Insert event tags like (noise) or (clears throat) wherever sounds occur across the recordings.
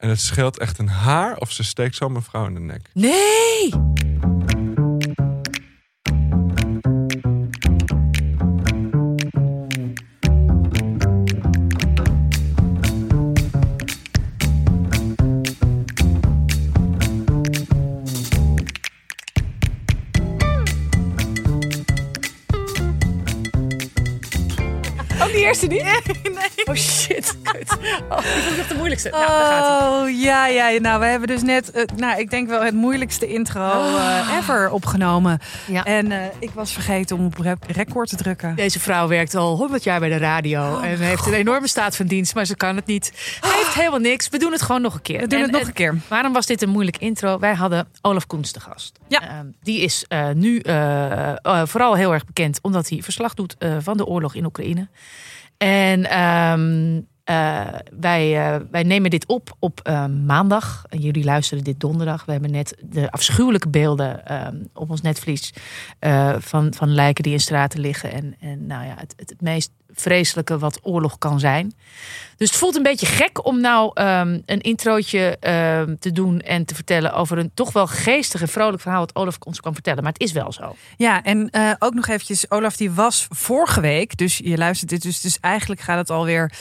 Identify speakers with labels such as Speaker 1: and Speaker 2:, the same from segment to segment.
Speaker 1: En het scheelt echt een haar of ze steekt zo mijn vrouw in de nek.
Speaker 2: Nee! De. Nou, daar gaat hij.
Speaker 3: Oh, ja, ja. Nou, we hebben dus net, eh, nou, ik denk wel het moeilijkste intro eh, ever opgenomen.
Speaker 2: Ja.
Speaker 3: En eh, ik was vergeten om op record te drukken.
Speaker 2: Deze vrouw werkt al 100 jaar bij de radio
Speaker 3: Oh,
Speaker 2: en heeft een enorme staat van dienst, maar ze kan het niet. Heeft helemaal niks. We doen het gewoon nog een keer.
Speaker 3: We doen
Speaker 2: En-
Speaker 3: het nog
Speaker 2: en
Speaker 3: een keer.
Speaker 2: Waarom was dit een moeilijk intro? Wij hadden Olaf Koens te gast.
Speaker 3: Ja.
Speaker 2: Ehm, die is nu vooral heel erg bekend omdat hij verslag doet van de oorlog in Oekraïne. En ehm, eh, wij, eh, wij nemen dit op op eh, maandag. Jullie luisteren dit donderdag. We hebben net de afschuwelijke beelden ehm, op ons netvlies eh, van, van lijken die in straten liggen. En, en nou ja, het, het, meest vreselijke wat oorlog kan zijn. Dus het voelt een beetje gek om nou ehm, een introotje te doen en te vertellen over een toch wel geestig en vrolijk verhaal wat Olaf ons kan vertellen. Maar het is wel zo.
Speaker 3: Ja, en ook nog eventjes, Olaf die was vorige week, dus je luistert dit dus, dus eigenlijk gaat het alweer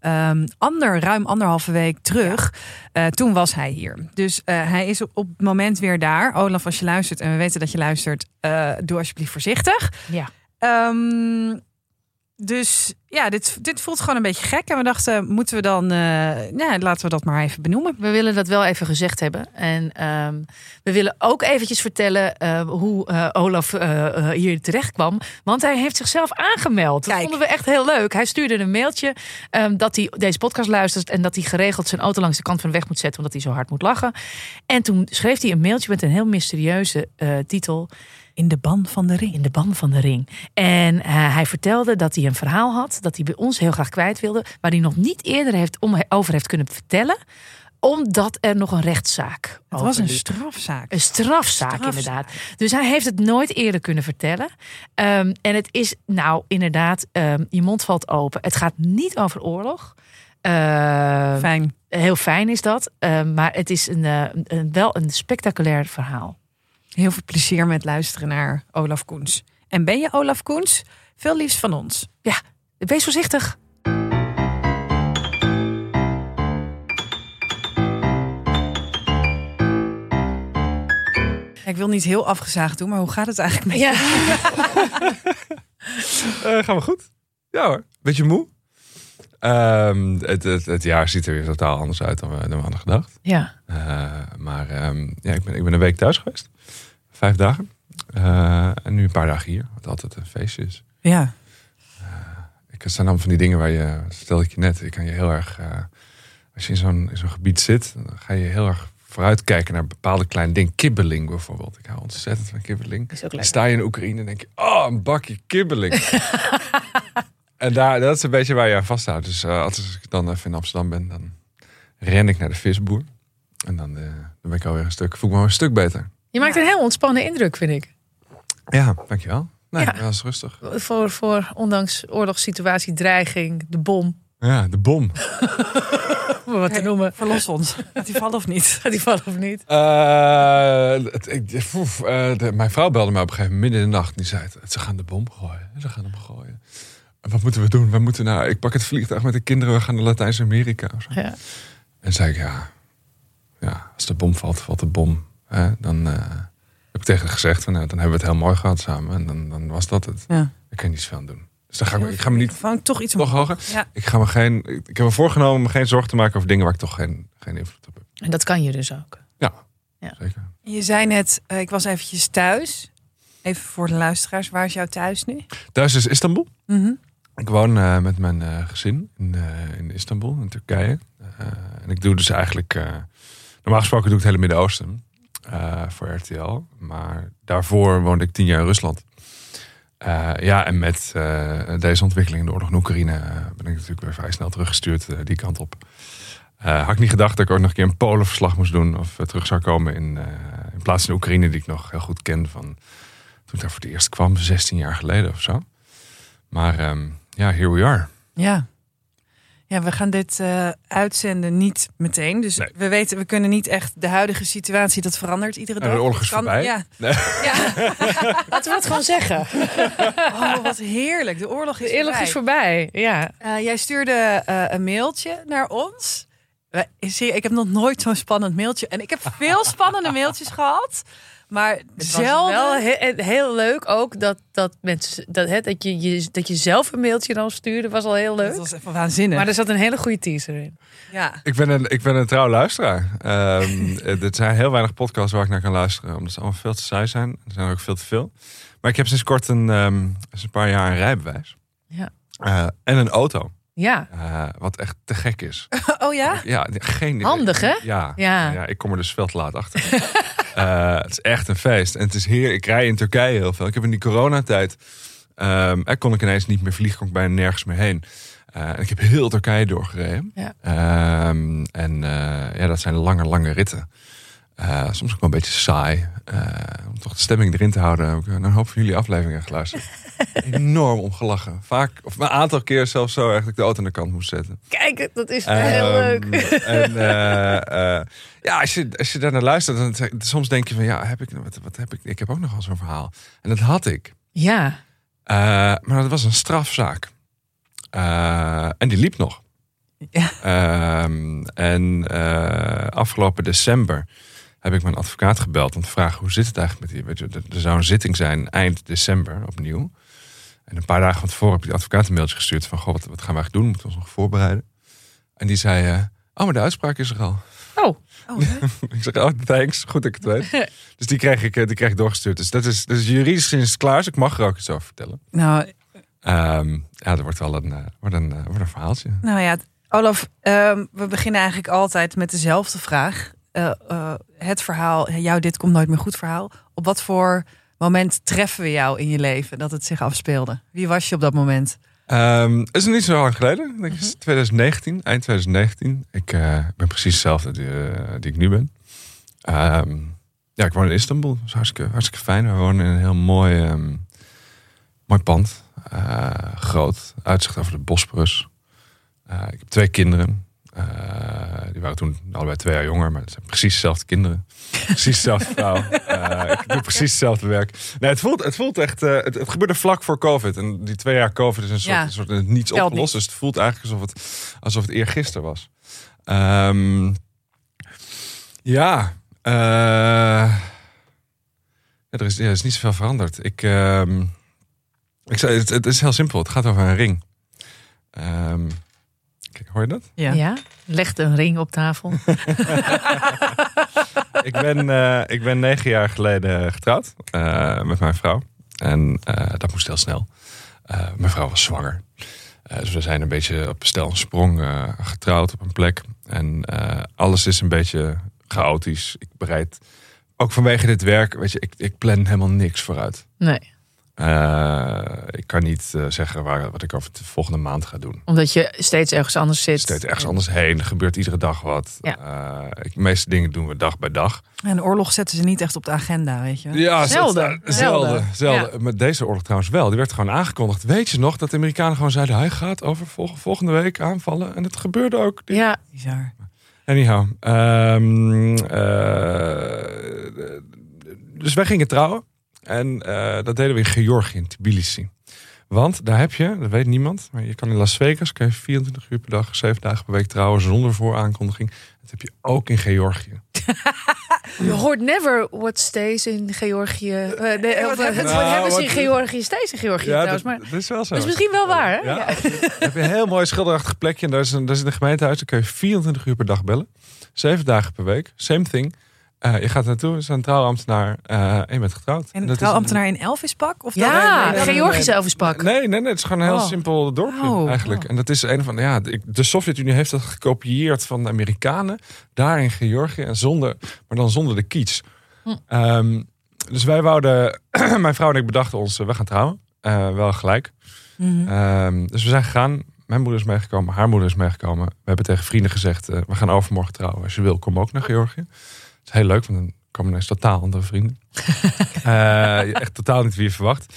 Speaker 3: ehm ander, ruim anderhalve week terug. Eh, toen was hij hier. Dus eh, hij is op, op het moment weer daar. Olaf, als je luistert, en we weten dat je luistert, eh, doe alsjeblieft voorzichtig.
Speaker 2: Ja.
Speaker 3: Ehm, dus ja, dit, dit voelt gewoon een beetje gek. En we dachten, moeten we dan, ja, laten we dat maar even benoemen.
Speaker 2: We willen dat wel even gezegd hebben. En ehm, we willen ook eventjes vertellen eh, hoe eh, Olaf hier terecht kwam. Want hij heeft zichzelf aangemeld. Dat
Speaker 3: Kijk.
Speaker 2: vonden we echt heel leuk. Hij stuurde een mailtje ehm, dat hij deze podcast luistert. En dat hij geregeld zijn auto langs de kant van de weg moet zetten. Omdat hij zo hard moet lachen. En toen schreef hij een mailtje met een heel mysterieuze titel.
Speaker 3: In de ban van de ring.
Speaker 2: In de ban van de ring. En eh, hij vertelde dat hij een verhaal had. Dat hij bij ons heel graag kwijt wilde. Waar hij nog niet eerder heeft, om, over heeft kunnen vertellen. Omdat er nog een rechtszaak
Speaker 3: Het was een strafzaak.
Speaker 2: Een strafzaak,
Speaker 3: Strafzaak.
Speaker 2: inderdaad. Dus hij heeft het nooit eerder kunnen vertellen. Ehm, en het is, nou, inderdaad, ehm, je mond valt open. Het gaat niet over oorlog. Ehm,
Speaker 3: Fijn.
Speaker 2: heel fijn is dat. Maar het is een, eh, een, wel een spectaculair verhaal.
Speaker 3: Heel veel plezier met luisteren naar Olaf Koens. En ben je Olaf Koens? Veel liefst van ons.
Speaker 2: Ja, wees voorzichtig.
Speaker 3: Ik wil niet heel afgezaagd doen, maar hoe gaat het eigenlijk met je?
Speaker 2: Ja. (laughs)
Speaker 1: Eh, gaan we goed? Ja hoor. Beetje moe? Ehm, het, het, het jaar ziet er weer totaal anders uit dan we, dan we hadden gedacht.
Speaker 2: ja.
Speaker 1: Eh, maar ehm, ja, ik ben, ik ben een week thuis geweest. Vijf dagen. Eh, en nu een paar dagen hier. Wat altijd een feestje is.
Speaker 3: Ja.
Speaker 1: Ik, het zijn allemaal van die dingen waar je, vertelde ik je net, je kan je heel erg, eh, als je in zo'n, zo'n gebied zit, dan ga je heel erg vooruitkijken naar bepaalde kleine dingen. Kibbeling bijvoorbeeld. Ik hou ontzettend van kibbeling.
Speaker 2: Is ook
Speaker 1: Dan sta je in Oekraïne en denk je, oh, een bakje kibbeling. (laughs) en daar, dat is een beetje waar je aan vasthoudt. Dus eh, als ik dan even in Amsterdam ben, dan ren ik naar de visboer. En dan, eh, dan ben ik alweer een stuk, voel ik me een stuk beter.
Speaker 2: Je maakt een heel ontspannen indruk, vind ik.
Speaker 1: Ja, dankjewel. Nee,
Speaker 2: Ja.
Speaker 1: dat is rustig.
Speaker 2: Voor, voor ondanks oorlogssituatie, dreiging, de bom.
Speaker 1: Ja, de bom. (laughs)
Speaker 2: Om wat te noemen.
Speaker 3: Verlos ons. Gaat die vallen of niet? (laughs)
Speaker 2: Gaat die vallen of niet?
Speaker 1: Eh, het- ik- foef, eh, de- mijn vrouw belde me op een gegeven moment midden in de nacht. Die zei, het, ze gaan de bom gooien. Ze gaan hem gooien. En wat moeten we doen? We moeten nou, ik pak het vliegtuig met de kinderen. We gaan naar Latijns-Amerika.
Speaker 2: Ja.
Speaker 1: En zei ik, ja, ja, als de bom valt, valt de bom. Hè? Dan eh, heb ik tegen haar gezegd, van, nou, dan hebben we het heel mooi gehad samen. En dan, dan was dat het.
Speaker 3: Ja.
Speaker 1: Ik kan niets veel aan doen. Dus dan ga ik, me- ik ga me niet
Speaker 3: Vang toch iets
Speaker 1: nog hoger.
Speaker 3: Ja.
Speaker 1: Ik ga me geen, ik, ik heb me voorgenomen me geen zorgen te maken over dingen waar ik toch geen, geen invloed op heb.
Speaker 2: En dat kan je dus ook.
Speaker 1: Ja,
Speaker 2: Ja.
Speaker 1: zeker.
Speaker 3: Je zei net, eh, ik was eventjes thuis. Even voor de luisteraars, waar is jouw thuis nu?
Speaker 1: Thuis is Istanbul.
Speaker 3: Mhm.
Speaker 1: Ik woon eh, met mijn eh, gezin in, eh, in Istanbul, in Turkije. Eh, en ik doe dus eigenlijk... eh, normaal gesproken doe ik het hele Midden-Oosten eh, voor RTL. Maar daarvoor woonde ik tien jaar in Rusland. Eh, ja, en met eh, deze ontwikkeling in de oorlog in Oekraïne... ben ik natuurlijk weer vrij snel teruggestuurd die kant op. Had ik niet gedacht dat ik ook nog een keer een Polenverslag moest doen... of terug zou komen in, in plaats van Oekraïne... die ik nog heel goed ken van toen ik daar voor het eerst kwam... 16 jaar geleden of zo. Maar ehm, ja, here we are.
Speaker 3: Ja. Ja, we gaan dit eh, uitzenden niet meteen. Dus
Speaker 1: Nee.
Speaker 3: we weten, we kunnen niet echt de huidige situatie, dat verandert iedere
Speaker 1: En
Speaker 3: dag.
Speaker 1: de oorlog is
Speaker 3: Kan-
Speaker 1: voorbij.
Speaker 3: Ja. (laughs)
Speaker 1: Nee.
Speaker 3: ja. (laughs)
Speaker 2: Laten we het gewoon zeggen.
Speaker 3: Oh, wat heerlijk. De oorlog is
Speaker 2: De oorlog
Speaker 3: voorbij.
Speaker 2: is voorbij. Ja.
Speaker 3: Eh, jij stuurde eh, een mailtje naar ons. Zie Ik heb nog nooit zo'n spannend mailtje. En ik heb veel spannende mailtjes gehad. Maar
Speaker 2: Het was
Speaker 3: zelden...
Speaker 2: wel he- heel, leuk ook dat, dat, mensen, dat, hè, dat, je, je, dat je zelf een mailtje dan stuurde, was al heel leuk.
Speaker 3: Dat was even waanzinnig.
Speaker 2: Maar er zat een hele goede teaser in.
Speaker 3: ja.
Speaker 1: Ik ben een, ik ben een trouw luisteraar. Ehm, (laughs) er zijn heel weinig podcasts waar ik naar kan luisteren. Omdat ze allemaal veel te saai zijn. Er zijn er ook veel te veel. Maar ik heb sinds kort een, ehm, sinds een paar jaar een rijbewijs.
Speaker 2: Ja.
Speaker 1: Eh, en een auto.
Speaker 2: Ja,
Speaker 1: Eh, wat echt te gek is. (laughs)
Speaker 3: Oh ja?
Speaker 1: Ja, geen
Speaker 2: Handig, hè?
Speaker 1: Ja,
Speaker 2: Ja.
Speaker 1: ja. ik kom er dus veel te laat achter. (laughs) Eh, het is echt een feest. En het is hier, ik rij in Turkije heel veel. Ik heb in die coronatijd, er kon ik ineens niet meer vliegen, kon ik bijna nergens meer heen. Eh, ik heb heel Turkije doorgereden.
Speaker 2: Ja.
Speaker 1: Ehm, en eh, ja, dat zijn lange, lange ritten. Eh, soms ook wel een beetje saai. Om toch de stemming erin te houden, heb ik een hoop van jullie afleveringen geluisterd. (laughs) (laughs) Enorm om gelachen. Vaak, of een aantal keer zelfs zo erg dat ik de auto aan de kant moest zetten.
Speaker 2: kijk, dat is heel leuk.
Speaker 1: Ehm, (laughs) En eh, eh, ja, als je, als je daar naar luistert, dan soms denk je van ja, heb ik, wat, wat heb ik? Ik heb ook nog wel zo'n verhaal. En dat had ik.
Speaker 2: Ja,
Speaker 1: Eh, maar dat was een strafzaak. En die liep nog.
Speaker 3: Ja.
Speaker 1: Ehm, en afgelopen december heb ik mijn advocaat gebeld om te vragen hoe zit het eigenlijk met die. Weet je, er zou een zitting zijn eind december opnieuw. En een paar dagen van tevoren heb ik die advocaat een mailtje gestuurd van goh, wat, wat gaan we eigenlijk doen? Moeten we ons nog voorbereiden? En die zei, eh, oh, maar de uitspraak is er al.
Speaker 2: Oh,
Speaker 3: Oh. (laughs)
Speaker 1: Ik zeg, oh, thanks. Goed dat ik het weet. (laughs) dus die kreeg ik, eh, die kreeg ik doorgestuurd. Dus dat is, dus juridisch gezien is klaar. Dus ik mag er ook iets over vertellen.
Speaker 3: nou,
Speaker 1: Ehm, ja, dat wordt wel een, eh, wordt een, wordt een verhaaltje.
Speaker 3: nou ja, Olaf, ehm, we beginnen eigenlijk altijd met dezelfde vraag. Eh, eh, het verhaal, jouw dit komt nooit meer goed verhaal. Op wat voor moment treffen we jou in je leven dat het zich afspeelde? Wie was je op dat moment?
Speaker 1: Het is nog niet zo lang geleden. Ik denk het is 2019, eind 2019. Ik eh, ben precies hetzelfde die, eh, die ik nu ben. Ehm, ja, ik woon in Istanbul. Dat is hartstikke, hartstikke fijn. We wonen in een heel mooi, ehm, mooi pand. Eh, groot. Uitzicht over de Bosporus. Ik heb twee kinderen. Eh, die waren toen allebei twee jaar jonger, maar het zijn precies dezelfde kinderen. (laughs) Precies dezelfde vrouw. Eh, ik doe precies hetzelfde werk. Nee, het voelt, het voelt echt. eh, het, het gebeurde vlak voor COVID. En die twee jaar COVID is een soort,
Speaker 3: Ja.
Speaker 1: een soort niets opgelost. Dus het voelt eigenlijk alsof het, alsof het eergisteren was. Ehm, ja. ja, er, is, ja, er is niet zoveel veranderd. Ik, ehm, ik zei, het, het is heel simpel. Het gaat over een ring. Ehm, kijk, hoor je dat?
Speaker 2: ja. Legde een ring op tafel. (laughs)
Speaker 1: ik, ben, eh, ik ben negen jaar geleden getrouwd eh, met mijn vrouw. En eh, dat moest heel snel. Eh, mijn vrouw was zwanger. Eh, dus we zijn een beetje op stel en sprong eh, getrouwd op een plek. En eh, alles is een beetje chaotisch. Ik bereid, ook vanwege dit werk, weet je, ik, ik plan helemaal niks vooruit.
Speaker 2: Nee,
Speaker 1: Eh, ik kan niet eh, zeggen waar, wat ik over de volgende maand ga doen.
Speaker 2: omdat je steeds ergens anders zit.
Speaker 1: Steeds ergens anders heen. Er gebeurt iedere dag wat.
Speaker 2: Ja.
Speaker 1: Eh, ik, de meeste dingen doen we dag bij dag.
Speaker 3: En oorlog zetten ze niet echt op de agenda, weet je?
Speaker 1: Ja,
Speaker 2: Zelden.
Speaker 1: Zelden.
Speaker 2: Zelden.
Speaker 1: zelden. Met deze oorlog trouwens wel. Die werd gewoon aangekondigd. Weet je nog dat de Amerikanen gewoon zeiden... hij gaat over vol- volgende week aanvallen. En het gebeurde ook.
Speaker 2: Ja,
Speaker 3: Bizar.
Speaker 1: Anyhow. ehm, eh, dus wij gingen trouwen. En eh, dat deden we in Georgië, in Tbilisi. Want daar heb je, dat weet niemand... maar je kan in Las Vegas kan je 24 uur per dag... 7 dagen per week trouwen zonder vooraankondiging. Dat heb je ook in Georgië. (laughs)
Speaker 2: je hoort never what stays in Georgië. Eh, nee, eh,
Speaker 3: hebben
Speaker 2: het hebben ze
Speaker 1: Nou,
Speaker 2: in Georgië stays in Georgië trouwens. Maar
Speaker 1: dat, dat is wel zo.
Speaker 2: dat is misschien wel waar, hè?
Speaker 1: Ja,
Speaker 2: Ja. (laughs)
Speaker 1: heb je een heel mooi schilderachtig plekje. En daar is een, daar zit een gemeentehuis. Dan kun je 24 uur per dag bellen. Zeven dagen per week. Same thing. Eh, je gaat naartoe, is een trouwambtenaar eh, en je bent getrouwd.
Speaker 3: En een
Speaker 1: is
Speaker 3: trouwambtenaar in Elvispak? Of
Speaker 2: Ja,
Speaker 1: nee, nee,
Speaker 2: Georgisch. Elvispak.
Speaker 1: Nee, nee, nee. Het is gewoon een heel
Speaker 3: Oh.
Speaker 1: simpel dorpje
Speaker 3: Oh,
Speaker 1: eigenlijk.
Speaker 3: oh.
Speaker 1: En dat is een van, ja, de, de Sovjet-Unie heeft dat gekopieerd van de Amerikanen. Daar in Georgië. En zonder, maar dan zonder de kiets.
Speaker 2: Hm.
Speaker 1: Ehm, dus wij wouden, (clears throat) mijn vrouw en ik bedachten ons, eh, we gaan trouwen. Eh, wel gelijk.
Speaker 3: Mhm.
Speaker 1: Ehm, dus we zijn gegaan. Mijn moeder is meegekomen, haar moeder is meegekomen. We hebben tegen vrienden gezegd, we gaan overmorgen trouwen. Als je wil, kom ook naar Georgië. Is heel leuk, want dan komen ineens totaal andere vrienden. (laughs) Eh, echt totaal niet wie je verwacht.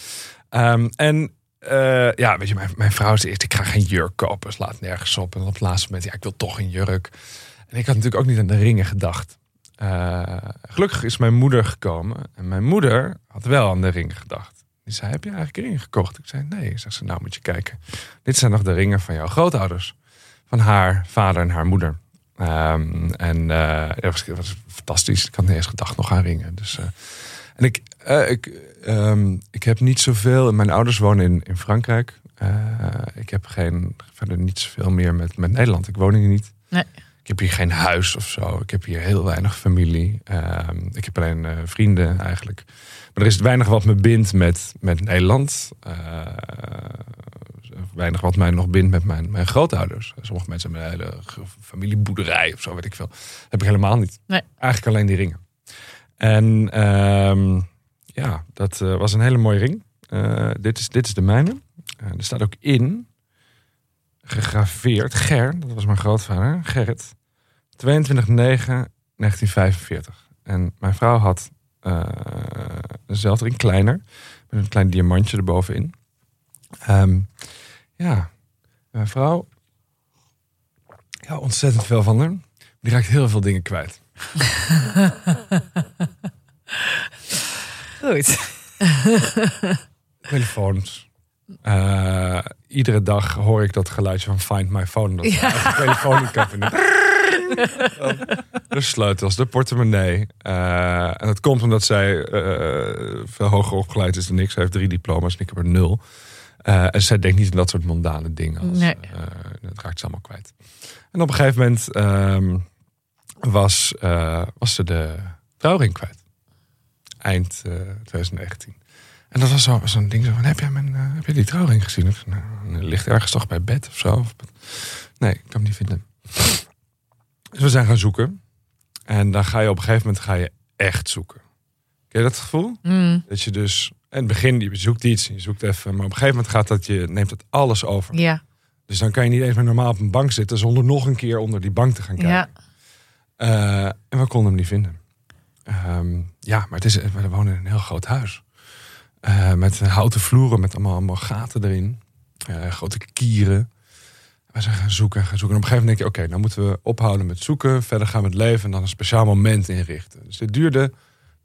Speaker 1: Ehm, en eh, ja, weet je, mijn, mijn vrouw zei eerst, ik ga geen jurk kopen. Slaat nergens op. En op het laatste moment, ja, ik wil toch een jurk. En ik had natuurlijk ook niet aan de ringen gedacht. Eh, gelukkig is mijn moeder gekomen. En mijn moeder had wel aan de ringen gedacht. Die zei, heb je eigenlijk ringen gekocht? Ik zei, nee. Zegt ze, nou moet je kijken. Dit zijn nog de ringen van jouw grootouders. Van haar vader en haar moeder. Ehm, en eh dat was, dat was fantastisch. Ik had niet eens gedacht nog aan ringen. Dus, eh, en ik, eh, ik, ehm, ik heb niet zoveel. Mijn ouders wonen in, in Frankrijk. Ik heb geen, verder niet zoveel meer met, met Nederland. Ik woon hier niet.
Speaker 2: Nee.
Speaker 1: Ik heb hier geen huis of zo. Ik heb hier heel weinig familie. Ehm, ik heb alleen vrienden eigenlijk. Maar er is weinig wat me bindt met, met Nederland. Weinig wat mij nog bindt met mijn, mijn grootouders. Sommige mensen hebben een hele familieboerderij of zo, weet ik veel. Dat heb ik helemaal niet.
Speaker 2: Nee.
Speaker 1: Eigenlijk alleen die ringen. En ehm, ja, dat eh, was een hele mooie ring. Eh, dit, is, dit is de mijne. Eh, er staat ook in, gegraveerd, Ger, dat was mijn grootvader, Gerrit. 22-9-1945. En mijn vrouw had eh dezelfde ring, kleiner. Met een klein diamantje erbovenin. Ehm, ja, mijn vrouw... Ja, ontzettend veel van haar. Die raakt heel veel dingen kwijt. (laughs)
Speaker 3: Goed. (laughs)
Speaker 1: Telefoons. Eh, iedere dag hoor ik dat geluidje van Find My Phone. Dat
Speaker 2: Ja.
Speaker 1: vinden. (laughs) De sleutels, de portemonnee. Eh, en dat komt omdat zij eh, veel hoger opgeleid is dan ik. Ze heeft drie diploma's en ik heb er nul. Eh, en zij denkt niet aan dat soort mondane dingen. Als,
Speaker 2: Nee.
Speaker 1: eh, dat raakt ze allemaal kwijt. En op een gegeven moment ehm, was, eh, was ze de trouwring kwijt. Eind eh, 2019. En dat was zo- zo'n ding zo van, heb jij, mijn, eh, heb jij die trouwring gezien? Zei, nou, die ligt ergens toch bij bed of zo? Of- nee, ik kan hem niet vinden. Dus we zijn gaan zoeken. En dan ga je op een gegeven moment ga je echt zoeken. Ken je dat gevoel?
Speaker 2: Mm,
Speaker 1: Dat je dus, in het begin, je zoekt iets, je zoekt even. Maar op een gegeven moment gaat dat, je neemt het alles over.
Speaker 2: ja,
Speaker 1: Dus dan kan je niet meer normaal op een bank zitten zonder nog een keer onder die bank te gaan kijken.
Speaker 2: ja.
Speaker 1: Eh, en we konden hem niet vinden. Ehm, ja, maar het is, we wonen in een heel groot huis. Eh, met houten vloeren, met allemaal, allemaal gaten erin. Eh, grote kieren. We zijn gaan zoeken en gaan zoeken. En op een gegeven moment denk je, oké, nou moeten we ophouden met zoeken. Verder gaan we het leven en dan een speciaal moment inrichten. Dus dit duurde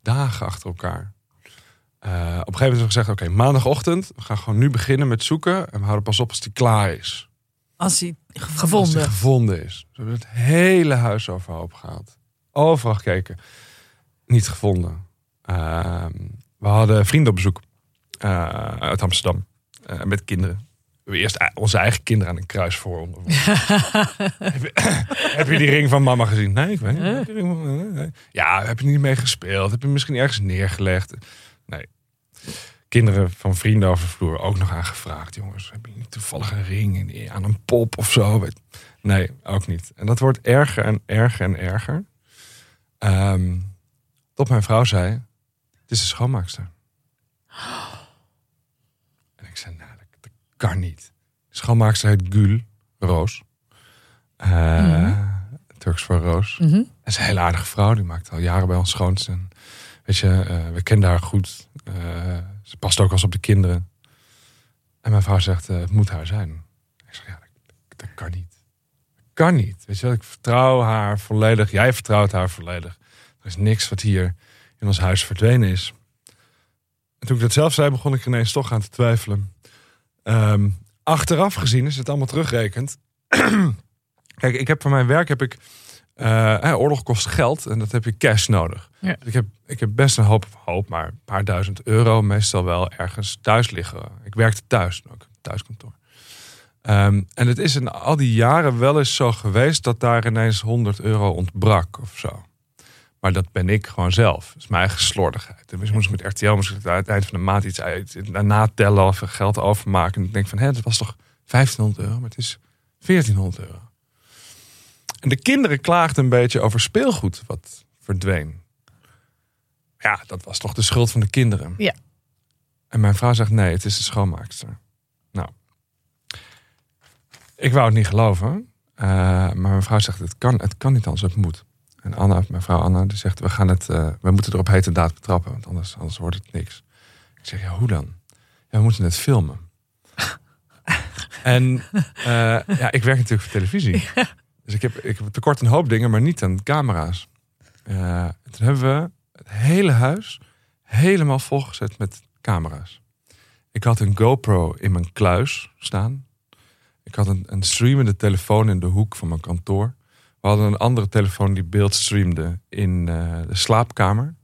Speaker 1: dagen achter elkaar. Eh, op een gegeven moment hebben we gezegd, oké, maandagochtend. We gaan gewoon nu beginnen met zoeken. En we houden pas op als die klaar is.
Speaker 3: Als hij
Speaker 1: Als
Speaker 2: Gevonden.
Speaker 1: hij gevonden is. We hebben het hele huis overhoop gehaald. Overal gekeken. Niet gevonden. Ehm, we hadden vrienden op bezoek. eh, uit Amsterdam. eh, met kinderen. Hebben eerst onze eigen kinderen aan een kruis voor. (laughs) heb, je, (laughs) heb je die ring van mama gezien? Nee, ik weet niet. Ja, heb je niet mee gespeeld? Heb je misschien ergens neergelegd? Nee. Kinderen van vrienden over de vloer ook nog aangevraagd. Jongens, heb je niet toevallig een ring in- aan een pop of zo? Nee, ook niet. En dat wordt erger en erger en erger. Ehm, tot mijn vrouw zei, het is de schoonmaakster. (gasps) En ik zei, nou, dat, dat kan niet. De schoonmaakster heet Gül, Roos. Eh, Turks voor Roos.
Speaker 2: Mhm.
Speaker 1: Ze is een hele aardige vrouw. Die maakt al jaren bij ons schoons. En weet je, eh, we kenden haar goed. Eh, ze past ook als op de kinderen. En mijn vrouw zegt, het moet haar zijn. Ik zeg, ja, dat, dat kan niet. Dat kan niet. Weet je ik vertrouw haar volledig. Jij vertrouwt haar volledig. Er is niks wat hier in ons huis verdwenen is. En toen ik dat zelf zei, begon ik ineens toch aan te twijfelen. Ehm, achteraf gezien is het allemaal terugrekend. (clears throat) Kijk, ik heb voor mijn werk heb ik eh, eh, oorlog kost geld en dat heb je cash nodig.
Speaker 2: Ja.
Speaker 1: Dus ik, heb, ik heb best een hoop, hoop, maar een paar duizend euro meestal wel ergens thuis liggen. Ik werkte thuis, ook thuiskantoor. Ehm, en het is in al die jaren wel eens zo geweest dat daar ineens 100 euro ontbrak of zo. Maar dat ben ik gewoon zelf. Dat is mijn eigen slordigheid. Dus moest ik met RTL moest ik aan het eind van de maand iets uit, natellen of geld overmaken. En ik denk van, hé, dat was toch 1500 euro, maar het is 1400 euro. En de kinderen klaagden een beetje over speelgoed wat verdween. Ja, dat was toch de schuld van de kinderen.
Speaker 2: Ja.
Speaker 1: En mijn vrouw zegt nee, het is de schoonmaakster. Nou, ik wou het niet geloven. eh, maar mijn vrouw zegt het kan, het kan niet anders, het moet. En Anna, mijn vrouw Anna, die zegt we gaan het, eh, we moeten er op hete daad betrappen, want anders, anders wordt het niks. Ik zeg ja, hoe dan? Ja, we moeten het filmen. (laughs) En eh, ja, ik werk natuurlijk voor televisie. Dus ik heb, ik heb tekort een hoop dingen, maar niet aan camera's. Eh, toen hebben we het hele huis helemaal volgezet met camera's. Ik had een GoPro in mijn kluis staan. Ik had een, een streamende telefoon in de hoek van mijn kantoor. We hadden een andere telefoon die beeld streamde in eh, de slaapkamer.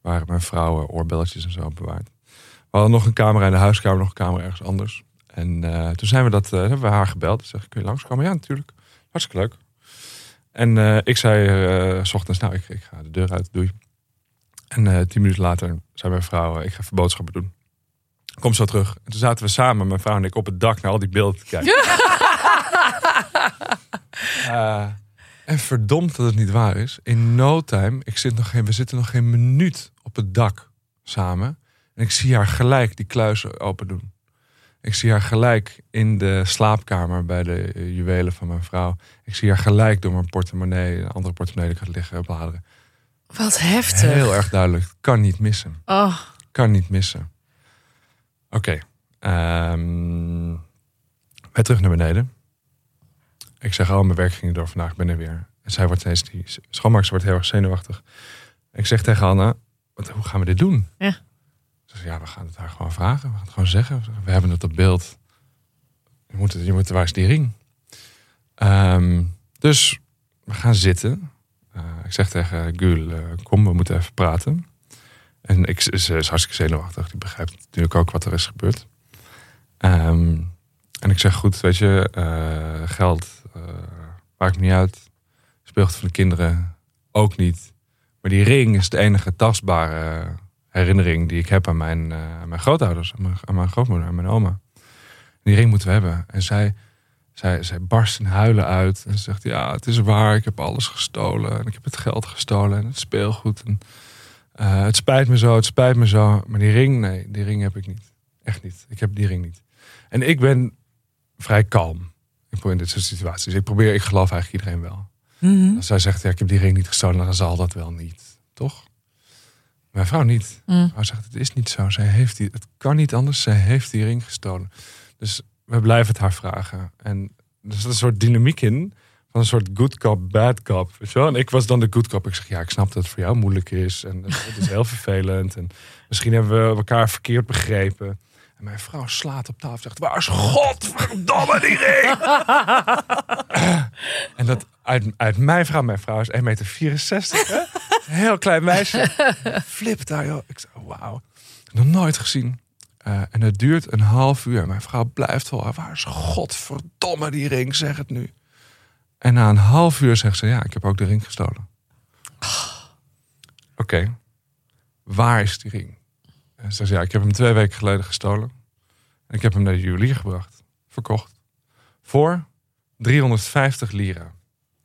Speaker 1: Waar mijn vrouw eh, oorbelletjes en zo bewaard. We hadden nog een camera in de huiskamer, nog een camera ergens anders. En eh, toen zijn we dat, hebben we haar gebeld. Zeg, kun je langskomen? Ja, natuurlijk. Hartstikke leuk. En ik zei s ochtends, nou, ik, ik ga de deur uit, doei. En tien minuten later zei mijn vrouw, ik ga even boodschappen doen. Kom zo terug. En toen zaten we samen, mijn vrouw en ik, op het dak naar al die beelden te kijken. (laughs) En verdomd dat het niet waar is. In no time, ik zit nog geen, we zitten nog geen minuut op het dak samen. En ik zie haar gelijk die kluis open doen. Ik zie haar gelijk in de slaapkamer bij de juwelen van mijn vrouw. Ik zie haar gelijk door mijn portemonnee, een andere portemonnee had liggen bladeren.
Speaker 2: Wat heftig.
Speaker 1: Heel erg duidelijk. Kan niet missen.
Speaker 2: Oh,
Speaker 1: Kan niet missen. Oké. ehm, wij terug naar beneden. Ik zeg, oh, mijn werk ging door vandaag, ik ben er weer. En zij wordt steeds, die schoonmaakster wordt heel erg zenuwachtig. Ik zeg tegen Anne, wat, hoe gaan we dit doen?
Speaker 2: Ja.
Speaker 1: Ze zegt, ja, we gaan het haar gewoon vragen. We gaan het gewoon zeggen. We hebben het op beeld. Je moet, het, je moet waar is die ring? Ehm, dus we gaan zitten. Eh, ik zeg tegen Gul, eh, kom, we moeten even praten. En ik, ze is hartstikke zenuwachtig. Die begrijpt natuurlijk ook wat er is gebeurd. Ehm, en ik zeg, goed, weet je, eh, geld maakt me niet uit. Speelgoed van de kinderen ook niet. Maar die ring is de enige tastbare herinnering die ik heb aan mijn, eh, aan mijn grootouders. Aan mijn, aan mijn grootmoeder, aan mijn oma. Die ring moeten we hebben. En zij, zij, zij barst in huilen uit. En ze zegt, ja, het is waar. Ik heb alles gestolen. En ik heb het geld gestolen en het speelgoed. En, eh, het spijt me zo, het spijt me zo. Maar die ring, nee, die ring heb ik niet. Echt niet. Ik heb die ring niet. En ik ben vrij kalm in dit soort situaties. Ik probeer, ik geloof eigenlijk iedereen wel.
Speaker 3: Mhm.
Speaker 1: Als zij zegt, ja, ik heb die ring niet gestolen, dan zal dat wel niet. Toch? Mijn vrouw niet.
Speaker 2: Mm.
Speaker 1: Mijn vrouw zegt, het is niet zo. Zij heeft die, het kan niet anders. Zij heeft die ring gestolen. Dus we blijven het haar vragen. En er zit een soort dynamiek in. Van een soort good cop, bad cop. Weet je wel? En ik was dan de good cop. Ik zeg, ja, ik snap dat het voor jou moeilijk is. En het is heel (laughs) vervelend. En misschien hebben we elkaar verkeerd begrepen. En mijn vrouw slaat op tafel en zegt, waar is godverdomme die ring? (laughs) en dat uit, uit mijn vrouw, mijn vrouw is 1,64 meter. Hè? Een heel klein meisje. Flip daar, joh. Ik zei, wauw. Nog nooit gezien. Eh, en het duurt een half uur. Mijn vrouw blijft wel, waar is godverdomme die ring? Zeg het nu. En na een half uur zegt ze, ja, ik heb ook de ring gestolen. Oké, waar is die ring? En zegt, ja, ik heb hem twee weken geleden gestolen. En ik heb hem naar de juwelier gebracht. Verkocht. Voor 350 lira.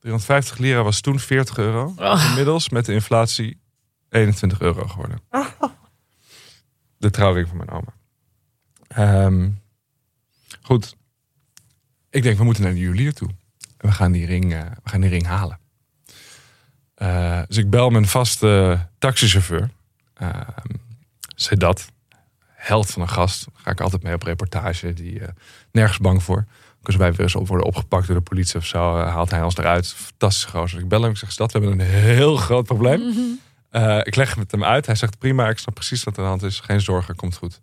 Speaker 1: 350 lira was toen 40 euro.
Speaker 2: Oh.
Speaker 1: Inmiddels met de inflatie 21 euro geworden. De trouwring van mijn oma. Ehm, goed. Ik denk, we moeten naar de juwelier toe. En we gaan die ring, eh, we gaan die ring halen. Eh, dus ik bel mijn vaste taxichauffeur. Uh, Sedat. Held van een gast. Daar ga ik altijd mee op reportage. Die eh, nergens bang voor. Ook als wij weer eens op worden opgepakt door de politie of zo, eh, haalt hij ons eruit. Fantastische gozer. Ik bel hem, ik zeg, Sedat, we hebben een heel groot probleem. Eh, ik leg het met hem uit. Hij zegt, prima, ik snap precies wat er aan de hand is. Geen zorgen, komt goed.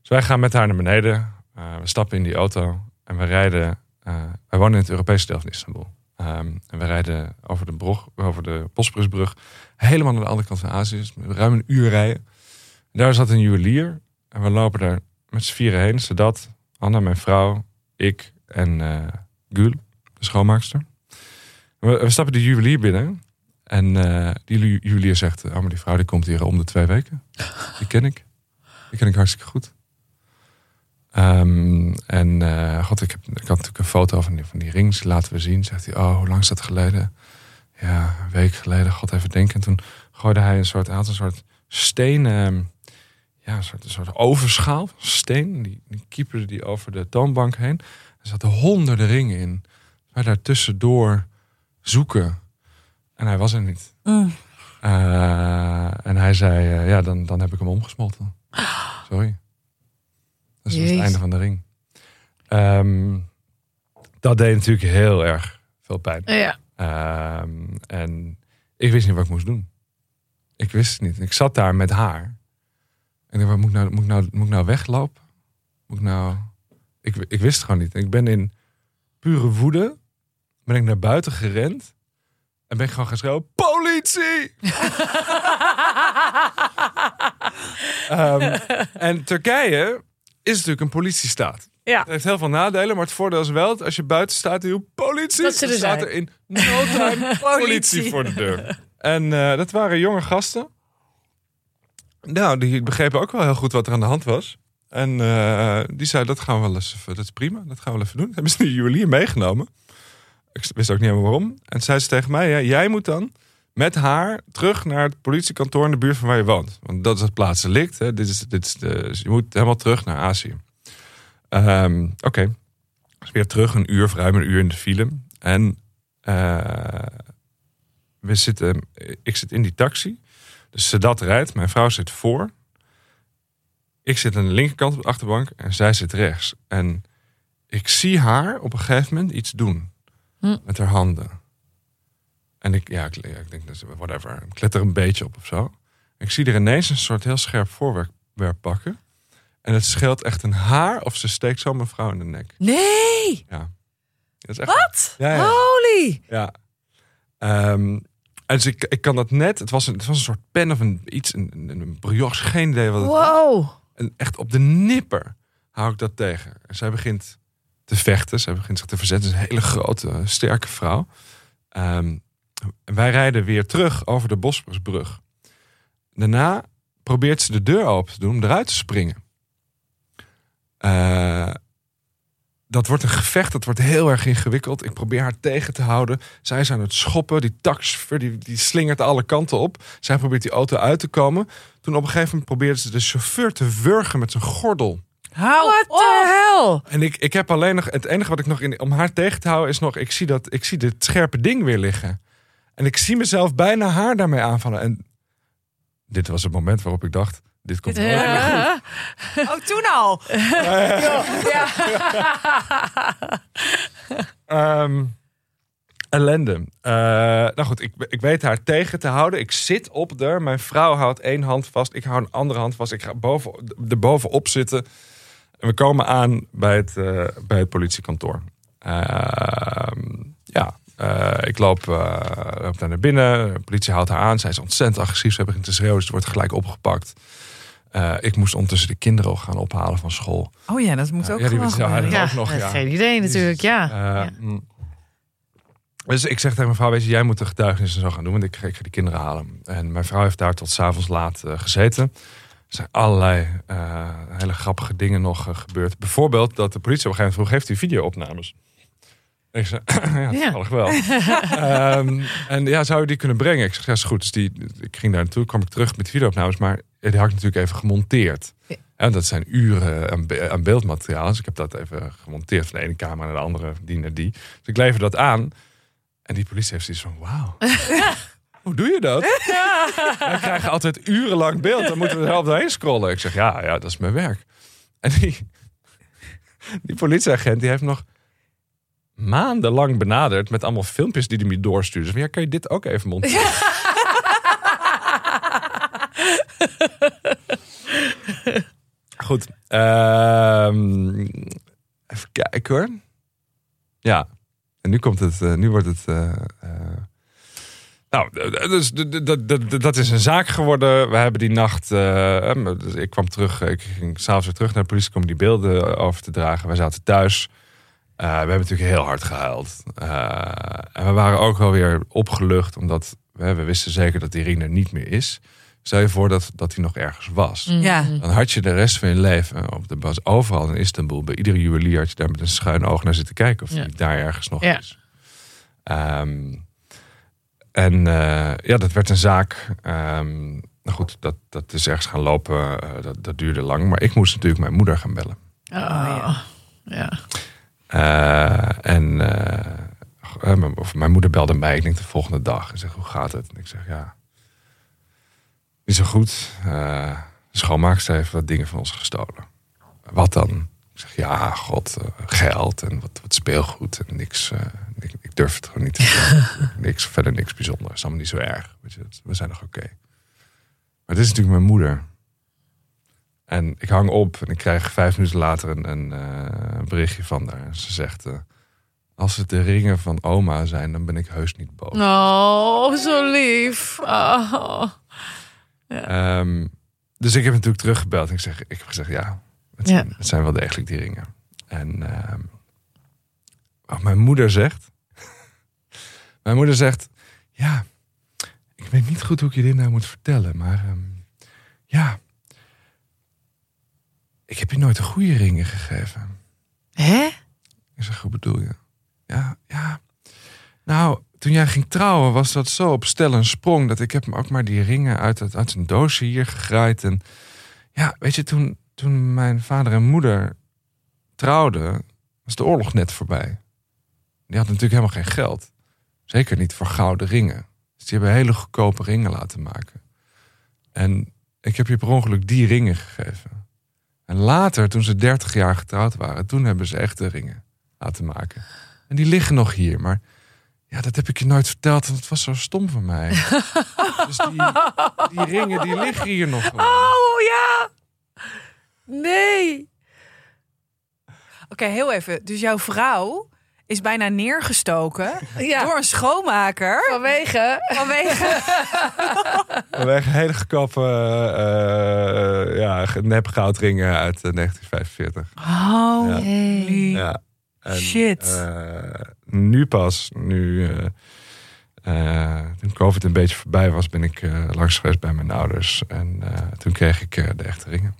Speaker 1: Dus wij gaan met haar naar beneden. We stappen in die auto en we rijden. Wij wonen in het Europese deel van Istanbul. Um, en we rijden over de, brug, over de Bosporusbrug helemaal naar de andere kant van Azië. Dus ruim een uur rijden. Daar zat een juwelier. En we lopen daar met z'n vieren heen. Zodat Anna, mijn vrouw, ik en uh, Gul, de schoonmaakster. We, we, stappen de juwelier binnen. En uh, die juwelier zegt, oh, maar die vrouw die komt hier om de twee weken. Die ken ik. Die ken ik hartstikke goed. Um, en uh, god, ik, heb, ik had natuurlijk een foto van die, van die rings laten we zien. Zegt hij, oh, hoe lang is dat geleden? Ja, een week geleden. God, even denken. En toen gooide hij een soort, een soort steen, um, ja, een soort, een soort overschaal, steen. Die, die kieperde die over de toonbank heen. Er zaten honderden ringen in. Wij daar tussendoor zoeken. En hij was er niet.
Speaker 3: Mm.
Speaker 1: Uh, en hij zei, uh, ja, dan, dan heb ik hem omgesmolten. (gasps) Sorry. Dat is het einde van de ring. Um, dat deed natuurlijk heel erg veel pijn.
Speaker 2: Ja.
Speaker 1: Ehm, en ik wist niet wat ik moest doen. Ik wist het niet. Ik zat daar met haar. En ik dacht, moet ik nou, moet ik nou, moet ik nou weglopen? Moet ik nou... Ik, ik wist het gewoon niet. Ik ben in pure woede ben ik naar buiten gerend. En ben ik gewoon gaan schreeuwen, politie! (laughs) Ehm, en Turkije is natuurlijk een politiestaat.
Speaker 2: Ja.
Speaker 1: Het heeft heel veel nadelen, maar het voordeel is wel dat als je buiten staat en je politie,
Speaker 2: Dat ze er
Speaker 1: staat er in no time (laughs) politie voor de deur. En eh, dat waren jonge gasten. Nou, die begrepen ook wel heel goed wat er aan de hand was. En eh, die zei, dat gaan we wel eens even, dat is prima, dat gaan we wel even doen. (laughs) Hebben ze die juwelier meegenomen. Ik wist ook niet helemaal waarom. En zei ze tegen mij, ja, jij moet dan met haar terug naar het politiekantoor in de buurt van waar je woont. Want dat is het plaatselijk. Dit is, dit is de, dus je moet helemaal terug naar Azië. Ehm, Oké. Dus weer terug een uur, ruim een uur in de file. En eh, we zitten, ik zit in die taxi. Dus Sedat rijdt, mijn vrouw zit voor. Ik zit aan de linkerkant op de achterbank en zij zit rechts. En ik zie haar op een gegeven moment iets doen.
Speaker 2: Hm.
Speaker 1: Met haar handen. En ik, ja, ik, ja, ik denk, dat ze- whatever. Ik let er een beetje op of zo. Ik zie er ineens een soort heel scherp voorwerp pakken. En het scheelt echt een haar of ze steekt zo mijn vrouw in de nek.
Speaker 3: Nee!
Speaker 1: Ja. Dat is echt
Speaker 3: Wat?
Speaker 1: Ja, ja.
Speaker 3: Holy!
Speaker 1: Ja. Ehm, en dus ik, ik kan dat net. Het was een, het was een soort pen of een iets, een, een, een brioche, geen idee wat het was.
Speaker 2: Wow.
Speaker 1: En echt op de nipper hou ik dat tegen. En zij begint te vechten. Zij begint zich te verzetten. Het is een hele grote, sterke vrouw. Ehm, en wij rijden weer terug over de Bosporusbrug. Daarna probeert ze de deur open te doen om eruit te springen. Eh, dat wordt een gevecht, dat wordt heel erg ingewikkeld. Ik probeer haar tegen te houden. Zij is aan het schoppen. Die taxichauffeur die, die slingert alle kanten op. Zij probeert die auto uit te komen. Toen op een gegeven moment probeerde ze de chauffeur te wurgen met zijn gordel.
Speaker 3: Hou What the hell?
Speaker 1: En ik, ik heb alleen nog, het enige wat ik nog in, om haar tegen te houden is nog, ik zie dat, ik zie dit scherpe ding weer liggen. En ik zie mezelf bijna haar daarmee aanvallen. En dit was het moment waarop ik dacht, dit komt goed.
Speaker 3: Oh, toen al.
Speaker 1: Ehm, ellende. Eh, nou goed, ik, ik weet haar tegen te houden. Ik zit op haar. Mijn vrouw houdt één hand vast. Ik hou een andere hand vast. Ik ga boven, er bovenop zitten. En we komen aan bij het, eh, bij het politiekantoor. Ehm, ja, eh, ik loop, loop daar naar binnen. De politie houdt haar aan. Zij is ontzettend agressief. Ze hebben te schreeuwen. Dus ze wordt gelijk opgepakt. Eh, ik moest ondertussen de kinderen ook gaan ophalen van school.
Speaker 3: Oh ja, dat moet ook
Speaker 1: Ja, die zou hij ook nog, ja.
Speaker 2: Geen idee natuurlijk, ja.
Speaker 1: Eh, mm. Dus ik zeg tegen mijn vrouw, weet je, jij moet de getuigenis en zo gaan doen, want ik, ga- ik ga die kinderen halen. En mijn vrouw heeft daar tot s'avonds laat eh, gezeten. Er zijn allerlei hele grappige dingen nog gebeurd. Bijvoorbeeld dat de politie op een gegeven moment vroeg, heeft u video-opnames? En ik zei, (clears throat) ja, toevallig wel. (laughs) Ehm, en ja, zou je die kunnen brengen? Ik zeg, ja, is goed. Dus die, ik ging daar naartoe, kwam ik terug met videoopnames, maar die had ik natuurlijk even gemonteerd.
Speaker 2: Ja.
Speaker 1: En dat zijn uren aan, be- aan beeldmateriaal. Dus ik heb dat even gemonteerd van de ene camera naar de andere, die naar die. Dus ik lever dat aan. En die politie heeft zoiets van, wauw. (laughs) Hoe doe je dat? Wij krijgen altijd urenlang beeld. Dan moeten we er helft doorheen scrollen. Ik zeg, ja, ja, dat is mijn werk. En die, die politieagent die heeft nog maandenlang benaderd met allemaal filmpjes die hij me doorstuurde. Dus ja, kan je dit ook even monteren? (laughs) Goed. ehm, even kijken hoor. Ja. En nu komt het. eh, nu wordt het. eh, eh, nou, dus dat is een zaak geworden. We hebben die nacht. dus ik kwam terug. Ik ging s'avonds weer terug naar de politie om die beelden over te dragen. Wij zaten thuis. We hebben natuurlijk heel hard gehuild. Eh, en we waren ook wel weer opgelucht, omdat we, we wisten zeker dat Irene er niet meer is. Stel je voor dat, dat hij nog ergens was.
Speaker 3: Ja.
Speaker 1: Dan had je de rest van je leven op de bas overal in Istanbul. Bij iedere juwelier had je daar met een schuin oog naar zitten kijken of
Speaker 2: Ja.
Speaker 1: die daar ergens nog
Speaker 2: Ja.
Speaker 1: is. Ehm, en eh, ja, dat werd een zaak. Ehm, nou goed, dat, dat is ergens gaan lopen. eh, dat, dat duurde lang. Maar ik moest natuurlijk mijn moeder gaan bellen.
Speaker 2: Oh, ja.
Speaker 1: Eh, en eh, eh, mijn- of mijn moeder belde mij, ik denk de volgende dag. En zegt, hoe gaat het? En ik zeg, ja, niet zo goed. De schoonmaakster heeft wat dingen van ons gestolen. Wat dan? Ik zeg, ja, god, eh, geld en wat, wat speelgoed en niks. eh, ik, ik durf het gewoon niet te zeggen. (laughs) niks, verder niks bijzonders. Allemaal niet zo erg. Weet je, we zijn nog oké. Maar dit is natuurlijk mijn moeder. En ik hang op en ik krijg vijf minuten later een, een, een berichtje van haar. Ze zegt, als het de ringen van oma zijn, dan ben ik heus niet boos.
Speaker 2: Oh, zo lief. Oh.
Speaker 1: Ehm, dus ik heb natuurlijk teruggebeld en ik, zeg, ik heb gezegd, ja, het
Speaker 2: Ja.
Speaker 1: zijn, het zijn wel degelijk die ringen. En ehm, wat mijn moeder zegt, (laughs) mijn moeder zegt, ja, ik weet niet goed hoe ik je dit nou moet vertellen, maar ehm, ja, ik heb je nooit de goede ringen gegeven.
Speaker 2: Hè?
Speaker 1: Ik zeg, hoe bedoel je? Ja, ja. Nou, toen jij ging trouwen was dat zo op stel en sprong... dat ik heb me ook maar die ringen uit, het, uit een doosje hier gegraaid. En ja, weet je, toen, toen mijn vader en moeder trouwden... was de oorlog net voorbij. Die hadden natuurlijk helemaal geen geld. Zeker niet voor gouden ringen. Dus die hebben hele goedkope ringen laten maken. En ik heb je per ongeluk die ringen gegeven. En later, toen ze 30 jaar getrouwd waren... toen hebben ze echte ringen laten maken. En die liggen nog hier, maar ja, dat heb ik je nooit verteld en het was zo stom van mij. (laughs) dus die, die ringen, die liggen hier nog gewoon.
Speaker 3: Oh ja. Nee. Oké, heel even. Dus jouw vrouw is bijna neergestoken (laughs)
Speaker 2: Ja.
Speaker 3: door een schoonmaker
Speaker 2: Vanwege.
Speaker 3: vanwege. (laughs)
Speaker 1: We hebben hele goedkope eh, ja, nep goudringen uit eh, 1945.
Speaker 3: Oh,
Speaker 1: Ja.
Speaker 3: nee.
Speaker 1: Ja. En,
Speaker 3: Shit.
Speaker 1: eh, nu pas, nu eh, eh, toen COVID een beetje voorbij was, ben ik eh, langs geweest bij mijn ouders. En eh, toen kreeg ik eh, de echte ringen.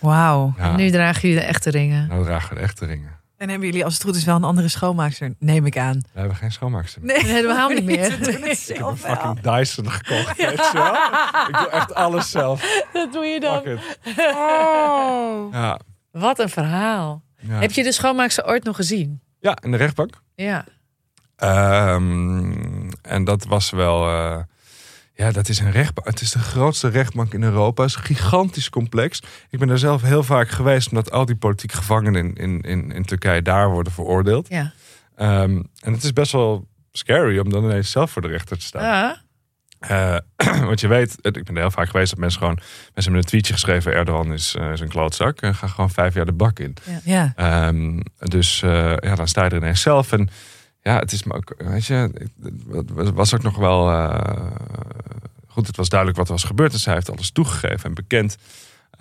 Speaker 3: Wauw.
Speaker 1: Ja,
Speaker 2: Nu dragen jullie de echte ringen.
Speaker 1: nou dragen we de echte ringen.
Speaker 3: En hebben jullie als het goed is wel een andere schoonmaakster, neem ik aan.
Speaker 1: We hebben geen schoonmaakster meer.
Speaker 3: Nee,
Speaker 2: helemaal niet meer.
Speaker 3: Ze doen het
Speaker 1: Ik heb een
Speaker 3: wel.
Speaker 1: fucking Dyson gekocht. Weet je wel? Ik doe echt alles zelf. (laughs)
Speaker 2: Dat doe je
Speaker 1: it.
Speaker 2: Oh.
Speaker 1: Ja.
Speaker 2: Wat een verhaal.
Speaker 1: Ja.
Speaker 2: Heb je de schoonmaakster ooit nog gezien?
Speaker 1: ja, in de rechtbank.
Speaker 2: Ja.
Speaker 1: Ehm, en dat was wel. eh, ja, dat is een rechtbank. Het is de grootste rechtbank in Europa. Het is een gigantisch complex. Ik ben daar zelf heel vaak geweest, omdat al die politieke gevangenen in, in, in, in Turkije daar worden veroordeeld.
Speaker 2: Ja.
Speaker 1: Ehm, en het is best wel scary om dan ineens zelf voor de rechter te staan.
Speaker 2: Ah.
Speaker 1: Eh, (clears throat) want je weet, het- ik ben er heel vaak geweest dat mensen gewoon. Mensen hebben een tweetje geschreven: Erdogan is, eh, is een klootzak. En ga gewoon vijf jaar de bak in.
Speaker 3: Ja.
Speaker 1: Ehm, dus eh, ja, dan sta je er ineens zelf. En ja, het is me ook, weet je, het was- ook nog wel goed. Het was duidelijk wat er was gebeurd. En zij heeft alles toegegeven en bekend.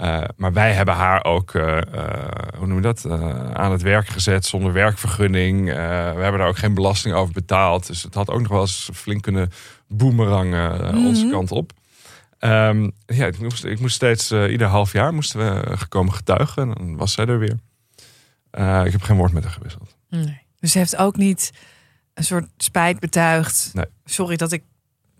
Speaker 1: Eh, maar wij hebben haar ook, eh, eh, hoe noem je dat, aan het werk gezet zonder werkvergunning. We hebben daar ook geen belasting over betaald. Dus het had ook nog wel eens flink kunnen boemerangen eh, onze kant op. Ehm, ja, ik moest, ik moest steeds, ieder half jaar moesten we gekomen getuigen. En dan was zij er weer. Ik heb geen woord met haar gewisseld.
Speaker 2: Nee.
Speaker 3: Dus ze heeft ook niet een soort spijt betuigd.
Speaker 1: Nee.
Speaker 3: Sorry dat ik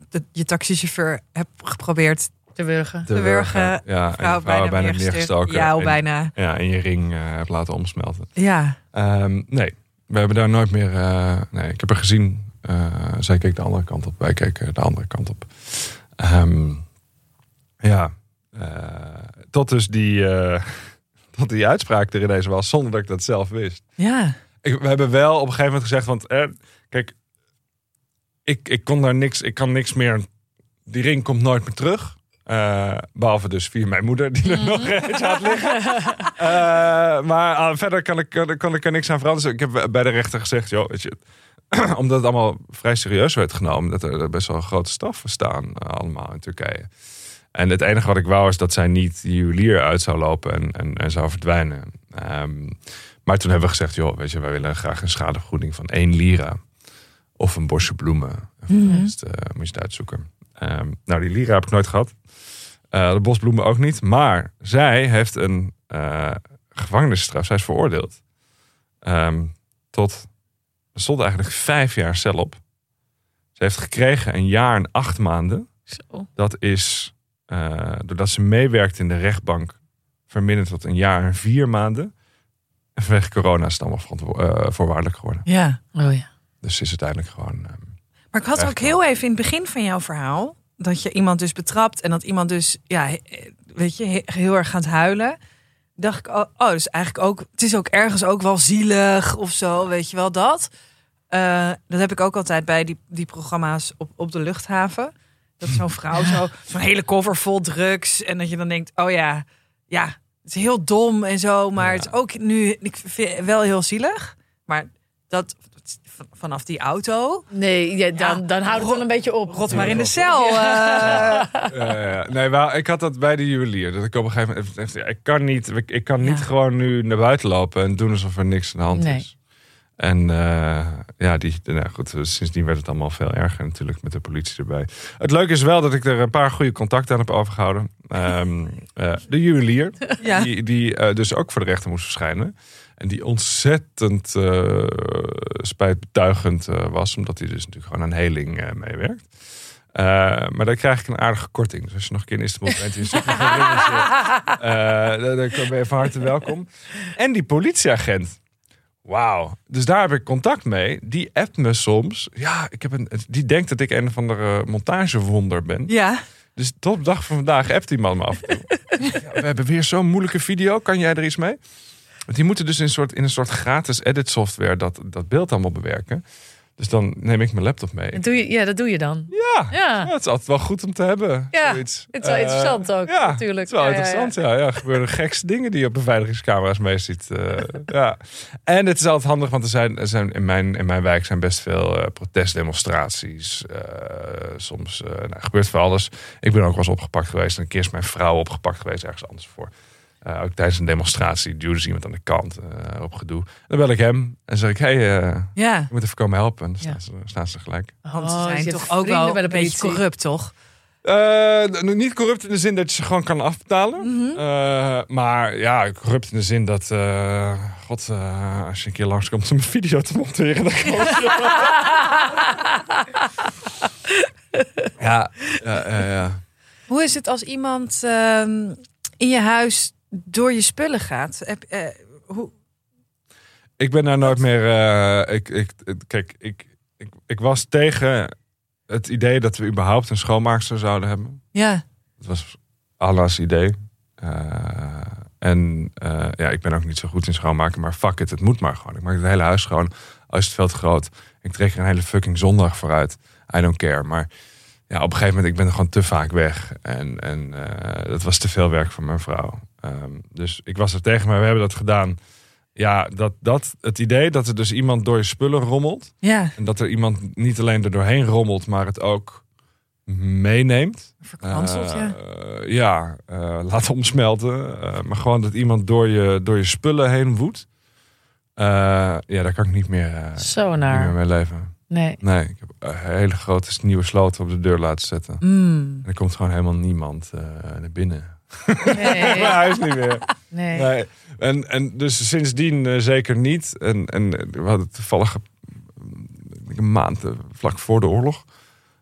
Speaker 3: de, je taxichauffeur heb geprobeerd.
Speaker 2: Te wurgen.
Speaker 3: Te wurgen,
Speaker 1: Ja, en
Speaker 3: Vrouw
Speaker 1: je vrouw
Speaker 3: bijna,
Speaker 1: bijna
Speaker 3: neergestoken. Ja,
Speaker 1: en,
Speaker 3: bijna.
Speaker 1: Ja, en je ring eh hebt laten omsmelten.
Speaker 3: Ja.
Speaker 1: Ehm, nee, we hebben daar nooit meer... eh, nee, ik heb haar gezien. Eh, zij keek de andere kant op. Wij keken de andere kant op. Ehm, ja. eh, tot dus die... eh, (laughs) tot die uitspraak er ineens was, zonder dat ik dat zelf wist.
Speaker 3: Ja.
Speaker 1: Ik, we hebben wel op een gegeven moment gezegd, want eh, kijk, ik, ik kon daar niks, ik kan niks meer. Die ring komt nooit meer terug. Eh, behalve dus via mijn moeder, die er nog eentje had liggen. (laughs) Eh, maar ah, verder kan ik, kan, kan ik er niks aan veranderen. Dus ik heb bij de rechter gezegd, joh, weet je, (clears throat) omdat het allemaal vrij serieus werd genomen, dat er best wel grote straffen staan, eh, allemaal in Turkije. En het enige wat ik wou is dat zij niet die juwelier uit zou lopen en, en, en zou verdwijnen. Ehm, maar toen hebben we gezegd, joh, weet je, wij willen graag een schadevergoeding van één lira. Of een bosje bloemen. Voor de rest, eh, moet je het uitzoeken. Ehm, nou, die lira heb ik nooit gehad. Eh, de bosbloemen ook niet. Maar zij heeft een eh, gevangenisstraf. Zij is veroordeeld. Ehm, tot, er stond eigenlijk vijf jaar cel op. Ze heeft gekregen een jaar en acht maanden.
Speaker 2: Zo.
Speaker 1: Dat is, eh, doordat ze meewerkt in de rechtbank, verminderd tot een jaar en vier maanden. En vanwege corona is het allemaal eh, voorwaardelijk geworden.
Speaker 3: Ja.
Speaker 2: Oh ja.
Speaker 1: Dus is het uiteindelijk gewoon. ehm,
Speaker 3: Maar ik had ook heel even in het begin van jouw verhaal dat je iemand dus betrapt en dat iemand dus, ja, weet je, he- heel erg gaat huilen. dacht ik, oh, oh, dus eigenlijk ook, het is ook ergens ook wel zielig of zo, weet je wel dat. Eh, dat heb ik ook altijd bij die, die programma's op, op de luchthaven. Dat zo'n vrouw zo, (laughs) zo'n hele koffer vol drugs. En dat je dan denkt, oh ja, ja, het is heel dom en zo. Maar
Speaker 1: Ja.
Speaker 3: het is ook nu, ik vind het wel heel zielig. Maar dat vanaf die auto,
Speaker 2: Nee, ja, dan, dan houdt het wel een beetje op.
Speaker 3: rot maar in de cel. eh. (laughs)
Speaker 1: Ja, ja, ja. Nee, wel, ik had dat bij de juwelier. Dat ik op een gegeven moment even, even- ik kan niet, ik, ik kan niet
Speaker 3: Ja.
Speaker 1: gewoon nu naar buiten lopen en doen alsof er niks aan de hand
Speaker 2: Nee.
Speaker 1: is. En eh, ja, die, nou goed, sindsdien werd het allemaal veel erger natuurlijk met de politie erbij. Het leuke is wel dat ik er een paar goede contacten aan heb overgehouden. Ehm, eh, de juwelier,
Speaker 3: ja.
Speaker 1: die, die dus ook voor de rechter moest verschijnen. En die ontzettend eh, spijtbetuigend eh, was, omdat hij dus natuurlijk gewoon aan heling eh, meewerkt. Maar dan krijg ik een aardige korting. Dus als je nog een keer in Istanbul bent en je zoekt nog een ringetje, (laughs) dan, dan ben je van harte welkom. En die politieagent. Wauw. Dus daar heb ik contact mee. Die appt me soms. Ja, ik heb een, die denkt dat ik een of andere montagewonder ben.
Speaker 3: ja.
Speaker 1: Dus tot op de dag van vandaag appt die man me af en toe. (laughs) Ja, we hebben weer zo'n moeilijke video. Kan jij er iets mee? Want die moeten dus in een soort, in een soort gratis edit software dat, dat beeld allemaal bewerken. Dus dan neem ik mijn laptop mee.
Speaker 2: Dat doe je, ja, dat doe je dan.
Speaker 1: Ja,
Speaker 2: Ja.
Speaker 1: ja, het is altijd wel goed om te hebben.
Speaker 2: Ja,
Speaker 1: zoiets.
Speaker 2: het is wel
Speaker 1: Eh,
Speaker 2: interessant ook,
Speaker 1: ja,
Speaker 2: natuurlijk.
Speaker 1: Het is wel
Speaker 2: Ja,
Speaker 1: interessant, ja. ja. Gebeuren (laughs) gekste dingen die je op beveiligingscamera's mee ziet. eh, (laughs) ja. En het is altijd handig, want er zijn, er zijn in, mijn, in mijn wijk zijn best veel eh, protestdemonstraties. Soms nou, gebeurt van alles. Ik ben ook wel eens opgepakt geweest. En een keer is mijn vrouw opgepakt geweest ergens anders voor. Eh, ook tijdens een demonstratie duwde ze iemand aan de kant eh, op gedoe. Dan bel ik hem en zeg ik, hé, hey, eh,
Speaker 3: ja.
Speaker 1: je moet even komen helpen. En dan staan,
Speaker 2: Ja.
Speaker 1: ze, staan ze gelijk.
Speaker 3: Want ze
Speaker 2: Oh,
Speaker 3: zijn toch ook wel
Speaker 2: bij
Speaker 3: een beetje corrupt, toch?
Speaker 1: Eh, niet corrupt in de zin dat je ze gewoon kan afbetalen.
Speaker 3: Mhm.
Speaker 1: Eh, maar ja, corrupt in de zin dat... eh, God, eh, als je een keer langskomt om een video te monteren... Dan kan (laughs) ja, ja, ja, ja.
Speaker 3: Hoe is het als iemand ehm, in je huis door je spullen gaat? Heb, eh, hoe,
Speaker 1: Ik ben daar nooit meer... eh, ik, ik, kijk, ik, ik, ik was tegen het idee dat we überhaupt een schoonmaakster zouden hebben.
Speaker 3: ja,
Speaker 1: Het was Allah's idee. Eh, en ja, ik ben ook niet zo goed in schoonmaken, maar fuck it, het moet maar gewoon. Ik maak het hele huis schoon. Al is het veel te groot. Ik trek er een hele fucking zondag vooruit. I don't care. Maar ja, op een gegeven moment, ik ben er gewoon te vaak weg. En, en dat was te veel werk voor mijn vrouw. Ehm, dus ik was er tegen, maar we hebben dat gedaan. Ja, dat, dat, het idee dat er dus iemand door je spullen rommelt.
Speaker 3: ja,
Speaker 1: En dat er iemand niet alleen er doorheen rommelt, maar het ook meeneemt.
Speaker 3: verkwanseld,
Speaker 1: Eh,
Speaker 3: ja.
Speaker 1: ja, eh, laat omsmelten. Eh, maar gewoon dat iemand door je, door je spullen heen woedt. Ja, daar kan ik niet meer,
Speaker 2: Zo
Speaker 1: niet meer
Speaker 2: naar.
Speaker 1: mee leven.
Speaker 2: Nee.
Speaker 1: Nee, ik heb een hele grote nieuwe sloten op de deur laten zetten.
Speaker 3: Mm.
Speaker 1: En er komt gewoon helemaal niemand naar binnen.
Speaker 2: Nee.
Speaker 1: Mijn huis niet meer.
Speaker 2: nee.
Speaker 1: Nee. En, en dus sindsdien eh, zeker niet. En, en we hadden toevallig een maand eh, vlak voor de oorlog,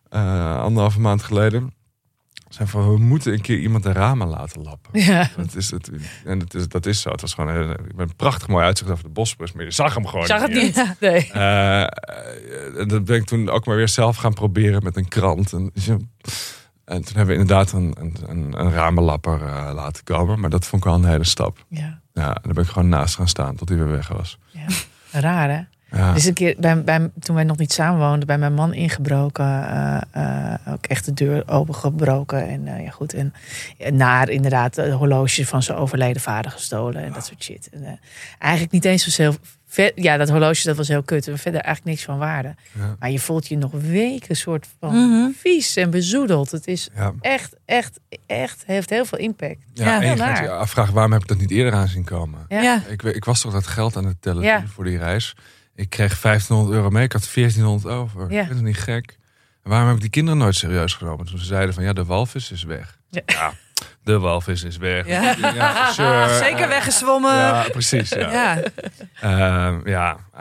Speaker 1: eh, anderhalve maand geleden, zijn van we moeten een keer iemand de ramen laten lappen.
Speaker 2: Ja.
Speaker 1: Dat is het, en het is, dat is zo. Het was gewoon een, een prachtig mooi uitzicht over de Bosporus, maar je zag hem gewoon
Speaker 2: Zag het
Speaker 1: niet. (laughs)
Speaker 2: Nee.
Speaker 1: En dat ben ik toen ook maar weer zelf gaan proberen met een krant. En, en toen hebben we inderdaad een, een, een, een ramenlapper eh, laten komen. Maar dat vond ik wel een hele stap.
Speaker 2: Ja.
Speaker 1: Ja, en daar ben ik gewoon naast gaan staan tot hij weer weg was.
Speaker 2: ja. Raar, hè?
Speaker 1: Ja.
Speaker 2: Is een keer, bij, bij, toen wij nog niet samen woonden, bij mijn man ingebroken. eh, eh, ook echt de deur opengebroken. En ja, goed. En naar inderdaad de horloge van zijn overleden vader gestolen. En dat soort shit. En, eigenlijk niet eens zo ja, dat horloge dat was heel kut. En verder eigenlijk niks van waarde.
Speaker 1: Ja.
Speaker 2: Maar je voelt je nog weken soort van
Speaker 3: Mhm.
Speaker 2: vies en bezoedeld. Het is
Speaker 1: Ja.
Speaker 2: echt, echt, echt, heeft heel veel impact.
Speaker 1: Ja,
Speaker 3: Ja,
Speaker 1: en je gaat je afvragen waarom heb ik dat niet eerder aan zien komen.
Speaker 2: Ja.
Speaker 3: Ja.
Speaker 1: Ik, ik was toch dat geld aan het tellen voor die reis. Ik kreeg 1500 euro mee, ik had 1400 over.
Speaker 2: Ja.
Speaker 1: Ik vind het niet gek. En waarom heb ik die kinderen nooit serieus genomen? Toen ze zeiden van ja, de walvis is weg.
Speaker 2: Ja.
Speaker 1: De walvis is weg.
Speaker 3: Ja.
Speaker 1: Ja, sure. (laughs)
Speaker 3: Zeker weggezwommen.
Speaker 1: Ja, precies. Ja.
Speaker 3: Ja.
Speaker 1: Ehm,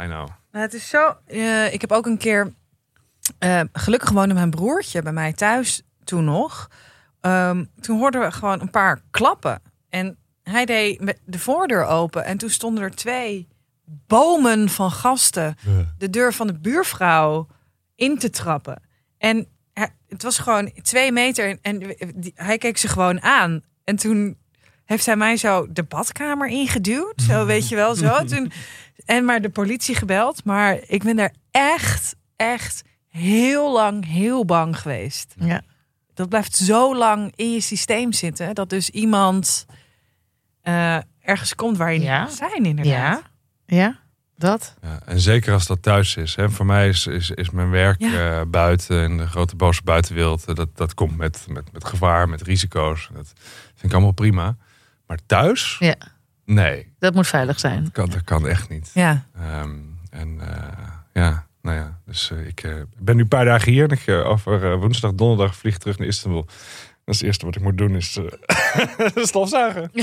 Speaker 1: I know.
Speaker 3: Nou, het is zo. eh, ik heb ook een keer. eh, gelukkig woonde mijn broertje bij mij thuis toen nog. Ehm, toen hoorden we gewoon een paar klappen. En hij deed de voordeur open. En toen stonden er twee bomen van gasten de deur van de buurvrouw in te trappen. En het was gewoon twee meter. En die- hij keek ze gewoon aan. En toen heeft hij mij zo de badkamer ingeduwd. Zo, (laughs) weet je wel, zo. Toen, en maar de politie gebeld. Maar ik ben daar echt, echt heel lang heel bang geweest.
Speaker 2: Ja.
Speaker 3: Dat blijft zo lang in je systeem zitten. Dat dus iemand eh, ergens komt waar je niet
Speaker 2: Ja.
Speaker 3: moet zijn, inderdaad.
Speaker 2: Ja. Ja, dat.
Speaker 1: Ja, en zeker als dat thuis is. Hè. Voor mij is, is, is mijn werk
Speaker 3: Ja.
Speaker 1: eh, buiten in de grote boze buitenwereld. eh, Dat, dat komt met, met, met gevaar, met risico's. Dat vind ik allemaal prima. Maar thuis?
Speaker 2: Ja.
Speaker 1: Nee,
Speaker 2: Dat moet veilig zijn.
Speaker 1: dat kan, dat kan echt niet.
Speaker 3: Ja.
Speaker 1: Ehm, en eh, ja, nou ja. Dus ik ben nu een paar dagen hier. En ik, over woensdag, donderdag vlieg terug naar Istanbul. Dat is het eerste wat ik moet doen, is eh, (laughs) stofzuigen. (laughs)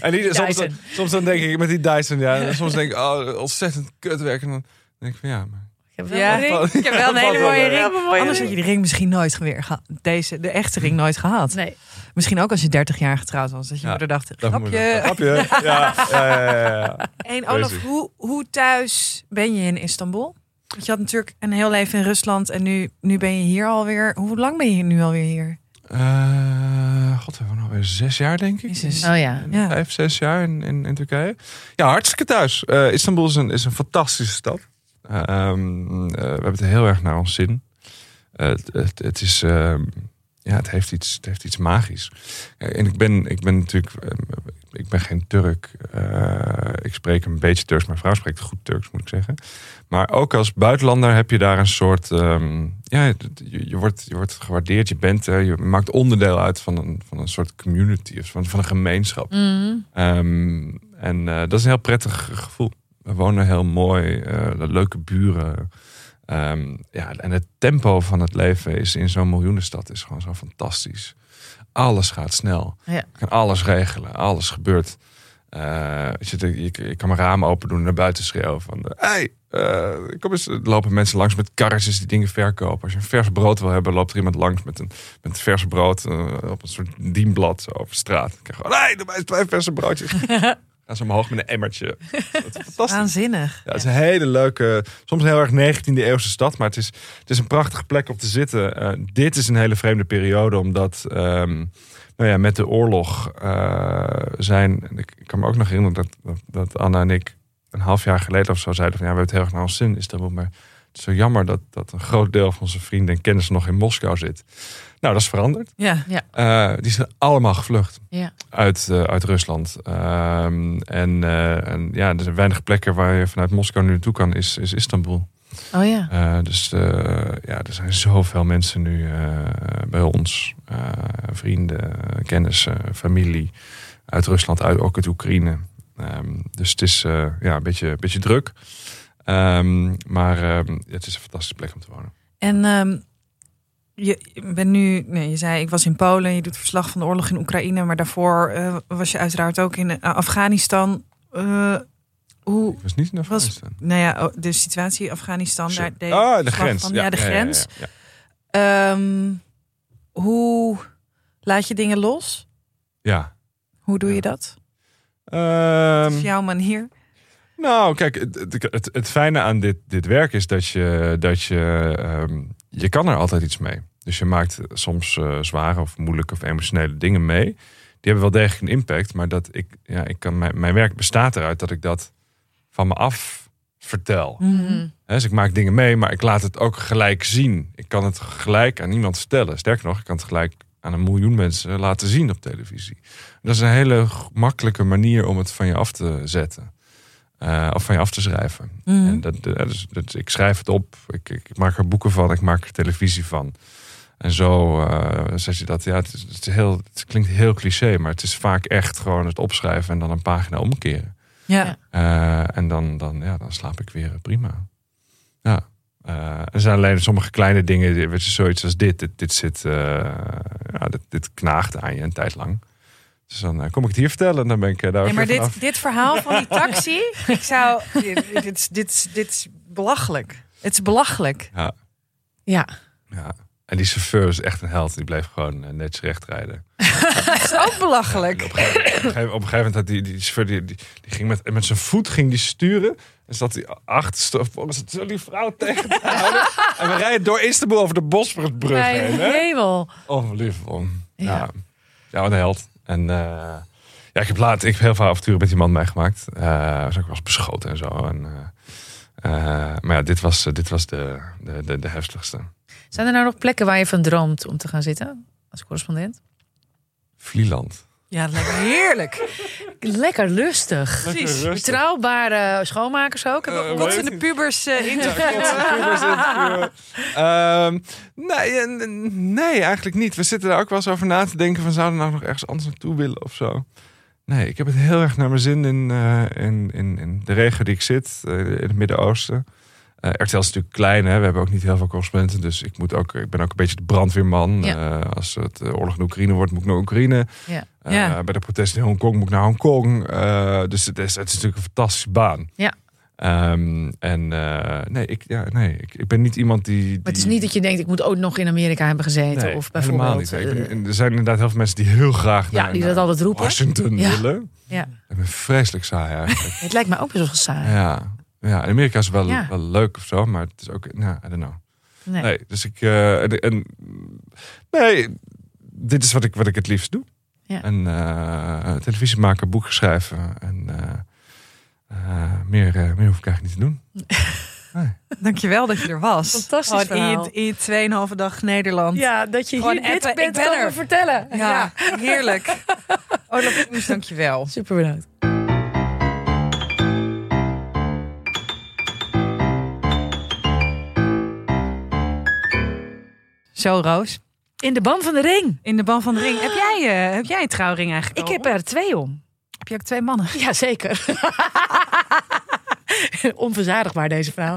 Speaker 1: en die, soms, dan, soms dan denk ik met die Dyson, ja, soms denk ik, oh, ontzettend kut werk. En dan denk ik van ja, maar
Speaker 2: Ik heb wel
Speaker 3: Ja, (laughs)
Speaker 2: een
Speaker 3: ik heb wel een hele mooie ring.
Speaker 2: Mooie
Speaker 3: Anders had je die ring misschien nooit weer gehad. Deze, de echte ring nooit gehad.
Speaker 2: Nee.
Speaker 3: Misschien ook als je 30 jaar getrouwd was. Dat je
Speaker 1: Ja,
Speaker 3: moeder dacht, grapje.
Speaker 1: Grapje. Ja, ja, ja, ja, ja.
Speaker 3: En Olaf, hoe, hoe thuis ben je in Istanbul? Want je had natuurlijk een heel leven in Rusland en nu, nu ben je hier alweer. Hoe lang ben je nu alweer hier?
Speaker 1: Eh, God, we hebben alweer zes jaar, denk ik.
Speaker 3: Jezus.
Speaker 2: Oh ja.
Speaker 3: Ja.
Speaker 1: Vijf, zes jaar in, in, in Turkije. Ja, hartstikke thuis. Eh, Istanbul is een, is een fantastische stad. Eh, ehm, eh, we hebben het heel erg naar ons zin. Eh, het, het, het is, ehm, ja, het heeft iets, het heeft iets magisch. Eh, en ik ben, ik ben natuurlijk, eh, ik ben geen Turk. Eh, ik spreek een beetje Turks. Mijn vrouw spreekt goed Turks, moet ik zeggen. Maar ook als buitenlander heb je daar een soort, ehm, ja, je, je, wordt, je wordt gewaardeerd. Je bent er, je maakt onderdeel uit van een, van een soort community of van, van een gemeenschap.
Speaker 2: Mhm.
Speaker 1: Ehm, en eh, dat is een heel prettig gevoel. We wonen heel mooi, eh, leuke buren. Ehm, ja, en het tempo van het leven is in zo'n miljoenenstad is gewoon zo fantastisch. Alles gaat snel.
Speaker 2: Ja.
Speaker 1: Je kan alles regelen, alles gebeurt. Eh, je, zit- je, je kan mijn raam open doen en naar buiten schreeuwen van... Hey, eh, kom eens. Er lopen mensen langs met karretjes die dingen verkopen. Als je een vers brood wil hebben, loopt er iemand langs met een met vers brood eh, op een soort dienblad zo over straat. Ik krijg gewoon, hey, doe mij twee verse broodjes. (laughs) Gaan ze omhoog met een emmertje. (laughs) Dat is fantastisch.
Speaker 3: Waanzinnig.
Speaker 1: Ja, het is een hele leuke, soms een heel erg 19e eeuwse stad, maar het is, het is een prachtige plek om te zitten. Eh, dit is een hele vreemde periode, omdat ehm, nou ja, met de oorlog eh, zijn. Ik, kan me ook nog herinneren dat, dat, dat Anna en ik een half jaar geleden of zo zeiden van ja, we hebben het heel erg naar ons zin in Istanbul, maar is zo jammer dat, dat een groot deel van onze vrienden en kennissen nog in Moskou zit. Nou, dat is veranderd.
Speaker 3: Ja.
Speaker 1: Eh, die zijn allemaal gevlucht
Speaker 2: Ja.
Speaker 1: uit, eh, uit Rusland. Ehm, en, eh, en ja, er zijn weinig plekken waar je vanuit Moskou nu naartoe kan, is, is Istanbul.
Speaker 2: Oh ja.
Speaker 1: Eh, dus eh, ja, er zijn zoveel mensen nu eh, bij ons. Eh, vrienden, kennissen, familie uit Rusland, uit, ook uit Oekraïne. Ehm, dus het is eh, ja, een beetje, een beetje druk. Ehm, maar ehm, het is een fantastische plek om te wonen.
Speaker 3: En ehm, je bent nu, nee, je zei ik was in Polen, je doet verslag van de oorlog in Oekraïne, maar daarvoor eh, was je uiteraard ook in eh, Afghanistan. Eh, hoe,
Speaker 1: Ik was niet in Afghanistan.
Speaker 3: nou ja, oh, de situatie in Afghanistan, daar
Speaker 1: Ah, de grens.
Speaker 3: van. Ja, de grens.
Speaker 1: ja,
Speaker 3: hoe laat je dingen los?
Speaker 1: Ja.
Speaker 3: Hoe doe je dat? Dat is jouw manier.
Speaker 1: Nou, kijk, het, het, fijne aan dit, dit werk is dat je, dat je, ehm, je kan er altijd iets mee. Dus je maakt soms eh, zware of moeilijke of emotionele dingen mee. Die hebben wel degelijk een impact, maar dat ik, ja, ik kan, mijn, mijn werk bestaat eruit dat ik dat van me af vertel.
Speaker 2: Mhm.
Speaker 1: Dus ik maak dingen mee, maar ik laat het ook gelijk zien. Ik kan het gelijk aan niemand vertellen. Sterker nog, ik kan het gelijk aan een miljoen mensen laten zien op televisie. Dat is een hele makkelijke manier om het van je af te zetten. Eh, of van je af te schrijven.
Speaker 3: Mhm.
Speaker 1: En dat, dat is- dat- ik schrijf het op, ik, ik, maak er boeken van, ik maak er televisie van. En zo eh zet je dat. Ja, het, is, het, is heel, het klinkt heel cliché, maar het is vaak echt gewoon het opschrijven en dan een pagina omkeren.
Speaker 3: Ja.
Speaker 1: Eh, en dan, dan, ja, dan slaap ik weer prima. Ja. Eh, er zijn alleen sommige kleine dingen, zoiets als dit. Dit, dit zit, eh, ja, dit, dit knaagt aan je een tijd lang. Dus dan eh, kom ik het hier vertellen en dan ben ik eh, daar
Speaker 3: Nee, maar
Speaker 1: vanaf.
Speaker 3: dit, dit verhaal van die (laughs) taxi, ik zou. Dit, dit, is- dit, is- dit is belachelijk. Het is belachelijk.
Speaker 1: Ja,
Speaker 2: Ja.
Speaker 1: ja. En die chauffeur is echt een held. Die bleef gewoon eh, netjes recht rijden. (laughs)
Speaker 3: Het is ook belachelijk.
Speaker 1: Op een gegeven, op een gegeven- op een gegeven moment had die, die chauffeur die, die, die ging met, met zijn voet ging die sturen. En zat het zo die vrouw tegen te houden. (laughs) en we rijden door Istanbul over de Bosporusbrug heen. Hè?
Speaker 2: hemel.
Speaker 1: Onbelievable. Ja.
Speaker 2: Ja.
Speaker 1: Ja, wat een held. En eh, ja, ik heb laat, ik heb heel veel avonturen met die man meegemaakt. Eh was ook wel eens beschoten en zo. En, eh, maar ja, dit was, dit was de, de, de, de heftigste.
Speaker 2: Zijn er nou nog plekken waar je van droomt om te gaan zitten als correspondent?
Speaker 1: Vlieland.
Speaker 3: Ja, dat lijkt me heerlijk.
Speaker 2: Lekker lustig.
Speaker 3: Precies.
Speaker 2: Betrouwbare schoonmakers ook.
Speaker 1: Eh,
Speaker 3: Wat zijn de pubers eh in
Speaker 1: Ehm, nee, eh, n- nee, eigenlijk niet. We zitten daar ook wel eens over na te denken van zouden we nou nog ergens anders naartoe willen of zo. Nee, ik heb het heel erg naar mijn zin in, eh, in, in, in de regio die ik zit, eh, in het Midden-Oosten. Eh RTL is natuurlijk klein, hè? we hebben ook niet heel veel correspondenten. Dus ik, moet ook, ik ben ook een beetje de brandweerman.
Speaker 2: Ja.
Speaker 1: Eh, als het eh, oorlog in Oekraïne wordt, moet ik naar Oekraïne.
Speaker 2: Ja.
Speaker 3: Ja.
Speaker 1: Bij de protesten in Hongkong moet ik naar Hongkong. Dus het is, het is natuurlijk een fantastische baan.
Speaker 2: Ja.
Speaker 1: Ehm, en nee, ik, ja, nee ik, ik ben niet iemand die, die...
Speaker 2: Maar het is niet dat je denkt, ik moet ook nog in Amerika hebben gezeten.
Speaker 1: Nee,
Speaker 2: of
Speaker 1: helemaal
Speaker 2: bijvoorbeeld.
Speaker 1: niet. Ik ben- en er zijn inderdaad heel veel mensen die heel graag
Speaker 2: ja,
Speaker 1: naar,
Speaker 2: die dat altijd roepen.
Speaker 1: Washington
Speaker 2: Ja.
Speaker 1: willen.
Speaker 2: Ja.
Speaker 1: Ik ben vreselijk saai eigenlijk. (laughs)
Speaker 2: Het lijkt mij ook best wel saai.
Speaker 1: ja. Ja, in Amerika is het wel,
Speaker 2: Ja.
Speaker 1: wel leuk of zo, maar het is ook, nou, I don't know.
Speaker 2: Nee.
Speaker 1: Nee, dus ik, eh, en, en- nee, dit is wat ik, wat ik het liefst doe.
Speaker 2: Ja.
Speaker 1: En eh, televisie maken, boeken schrijven en eh, eh, meer, eh, meer hoef ik eigenlijk niet te doen. (laughs)
Speaker 3: Dankjewel dat je er was.
Speaker 2: Fantastisch
Speaker 3: Gewoon in
Speaker 2: verhaal.
Speaker 3: je, in je 2,5 dag Nederland.
Speaker 2: Ja, dat je
Speaker 3: Gewoon
Speaker 2: hier dit bent
Speaker 3: ben
Speaker 2: komen
Speaker 3: er.
Speaker 2: vertellen.
Speaker 3: Ja, heerlijk. (laughs) Olaf Koens, dankjewel.
Speaker 2: Super bedankt.
Speaker 3: Zo, Roos.
Speaker 2: In de ban van de ring.
Speaker 3: In de ban van de ring. Heb jij, eh, heb jij een trouwring eigenlijk?
Speaker 2: Ik
Speaker 3: al?
Speaker 2: heb er twee om.
Speaker 3: Heb je ook twee mannen?
Speaker 2: Ja, zeker. (laughs) Onverzadigbaar deze vrouw.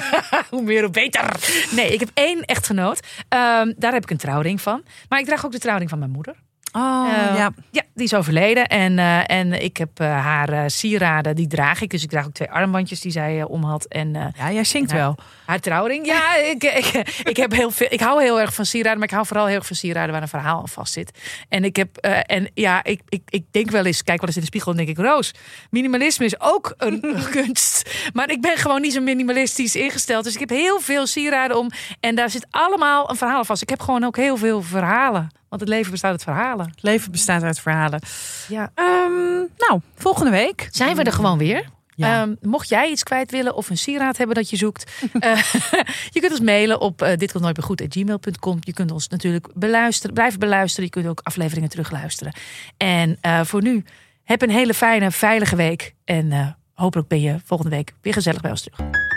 Speaker 2: (laughs) hoe meer, hoe beter. Nee, ik heb één echtgenoot. Ehm, daar heb ik een trouwring van. Maar ik draag ook de trouwring van mijn moeder.
Speaker 3: Oh,
Speaker 2: Eh,
Speaker 3: ja.
Speaker 2: Ja, die is overleden. En, eh, en ik heb eh, haar sieraden, die draag ik. Dus ik draag ook twee armbandjes die zij om had. En
Speaker 3: Ja, jij zingt wel.
Speaker 2: haar trouwring. Ja, (laughs) ik, ik, ik, heb heel veel, ik hou heel erg van sieraden. Maar ik hou vooral heel erg van sieraden waar een verhaal aan vast zit. En ik heb, en ja, ik, ik, ik denk wel eens, kijk wel eens in de spiegel en denk ik, Roos, minimalisme is ook een, een (laughs) (laughs) kunst. Maar ik ben gewoon niet zo minimalistisch ingesteld. Dus ik heb heel veel sieraden om. En daar zit allemaal een verhaal aan vast. Ik heb gewoon ook heel veel verhalen. Want het leven bestaat uit verhalen.
Speaker 3: Het leven bestaat uit verhalen.
Speaker 2: Ja.
Speaker 3: Ehm, nou, volgende week.
Speaker 2: Zijn we er gewoon weer?
Speaker 3: Ja.
Speaker 2: Ehm, mocht jij iets kwijt willen of een sieraad hebben dat je zoekt, (laughs) eh, je kunt ons mailen op uh, dit komt nooit meer goed gmail.com. Je kunt ons natuurlijk beluisteren, blijven beluisteren. Je kunt ook afleveringen terugluisteren. En uh, voor nu, heb een hele fijne, veilige week. En uh, hopelijk ben je volgende week weer gezellig bij ons terug.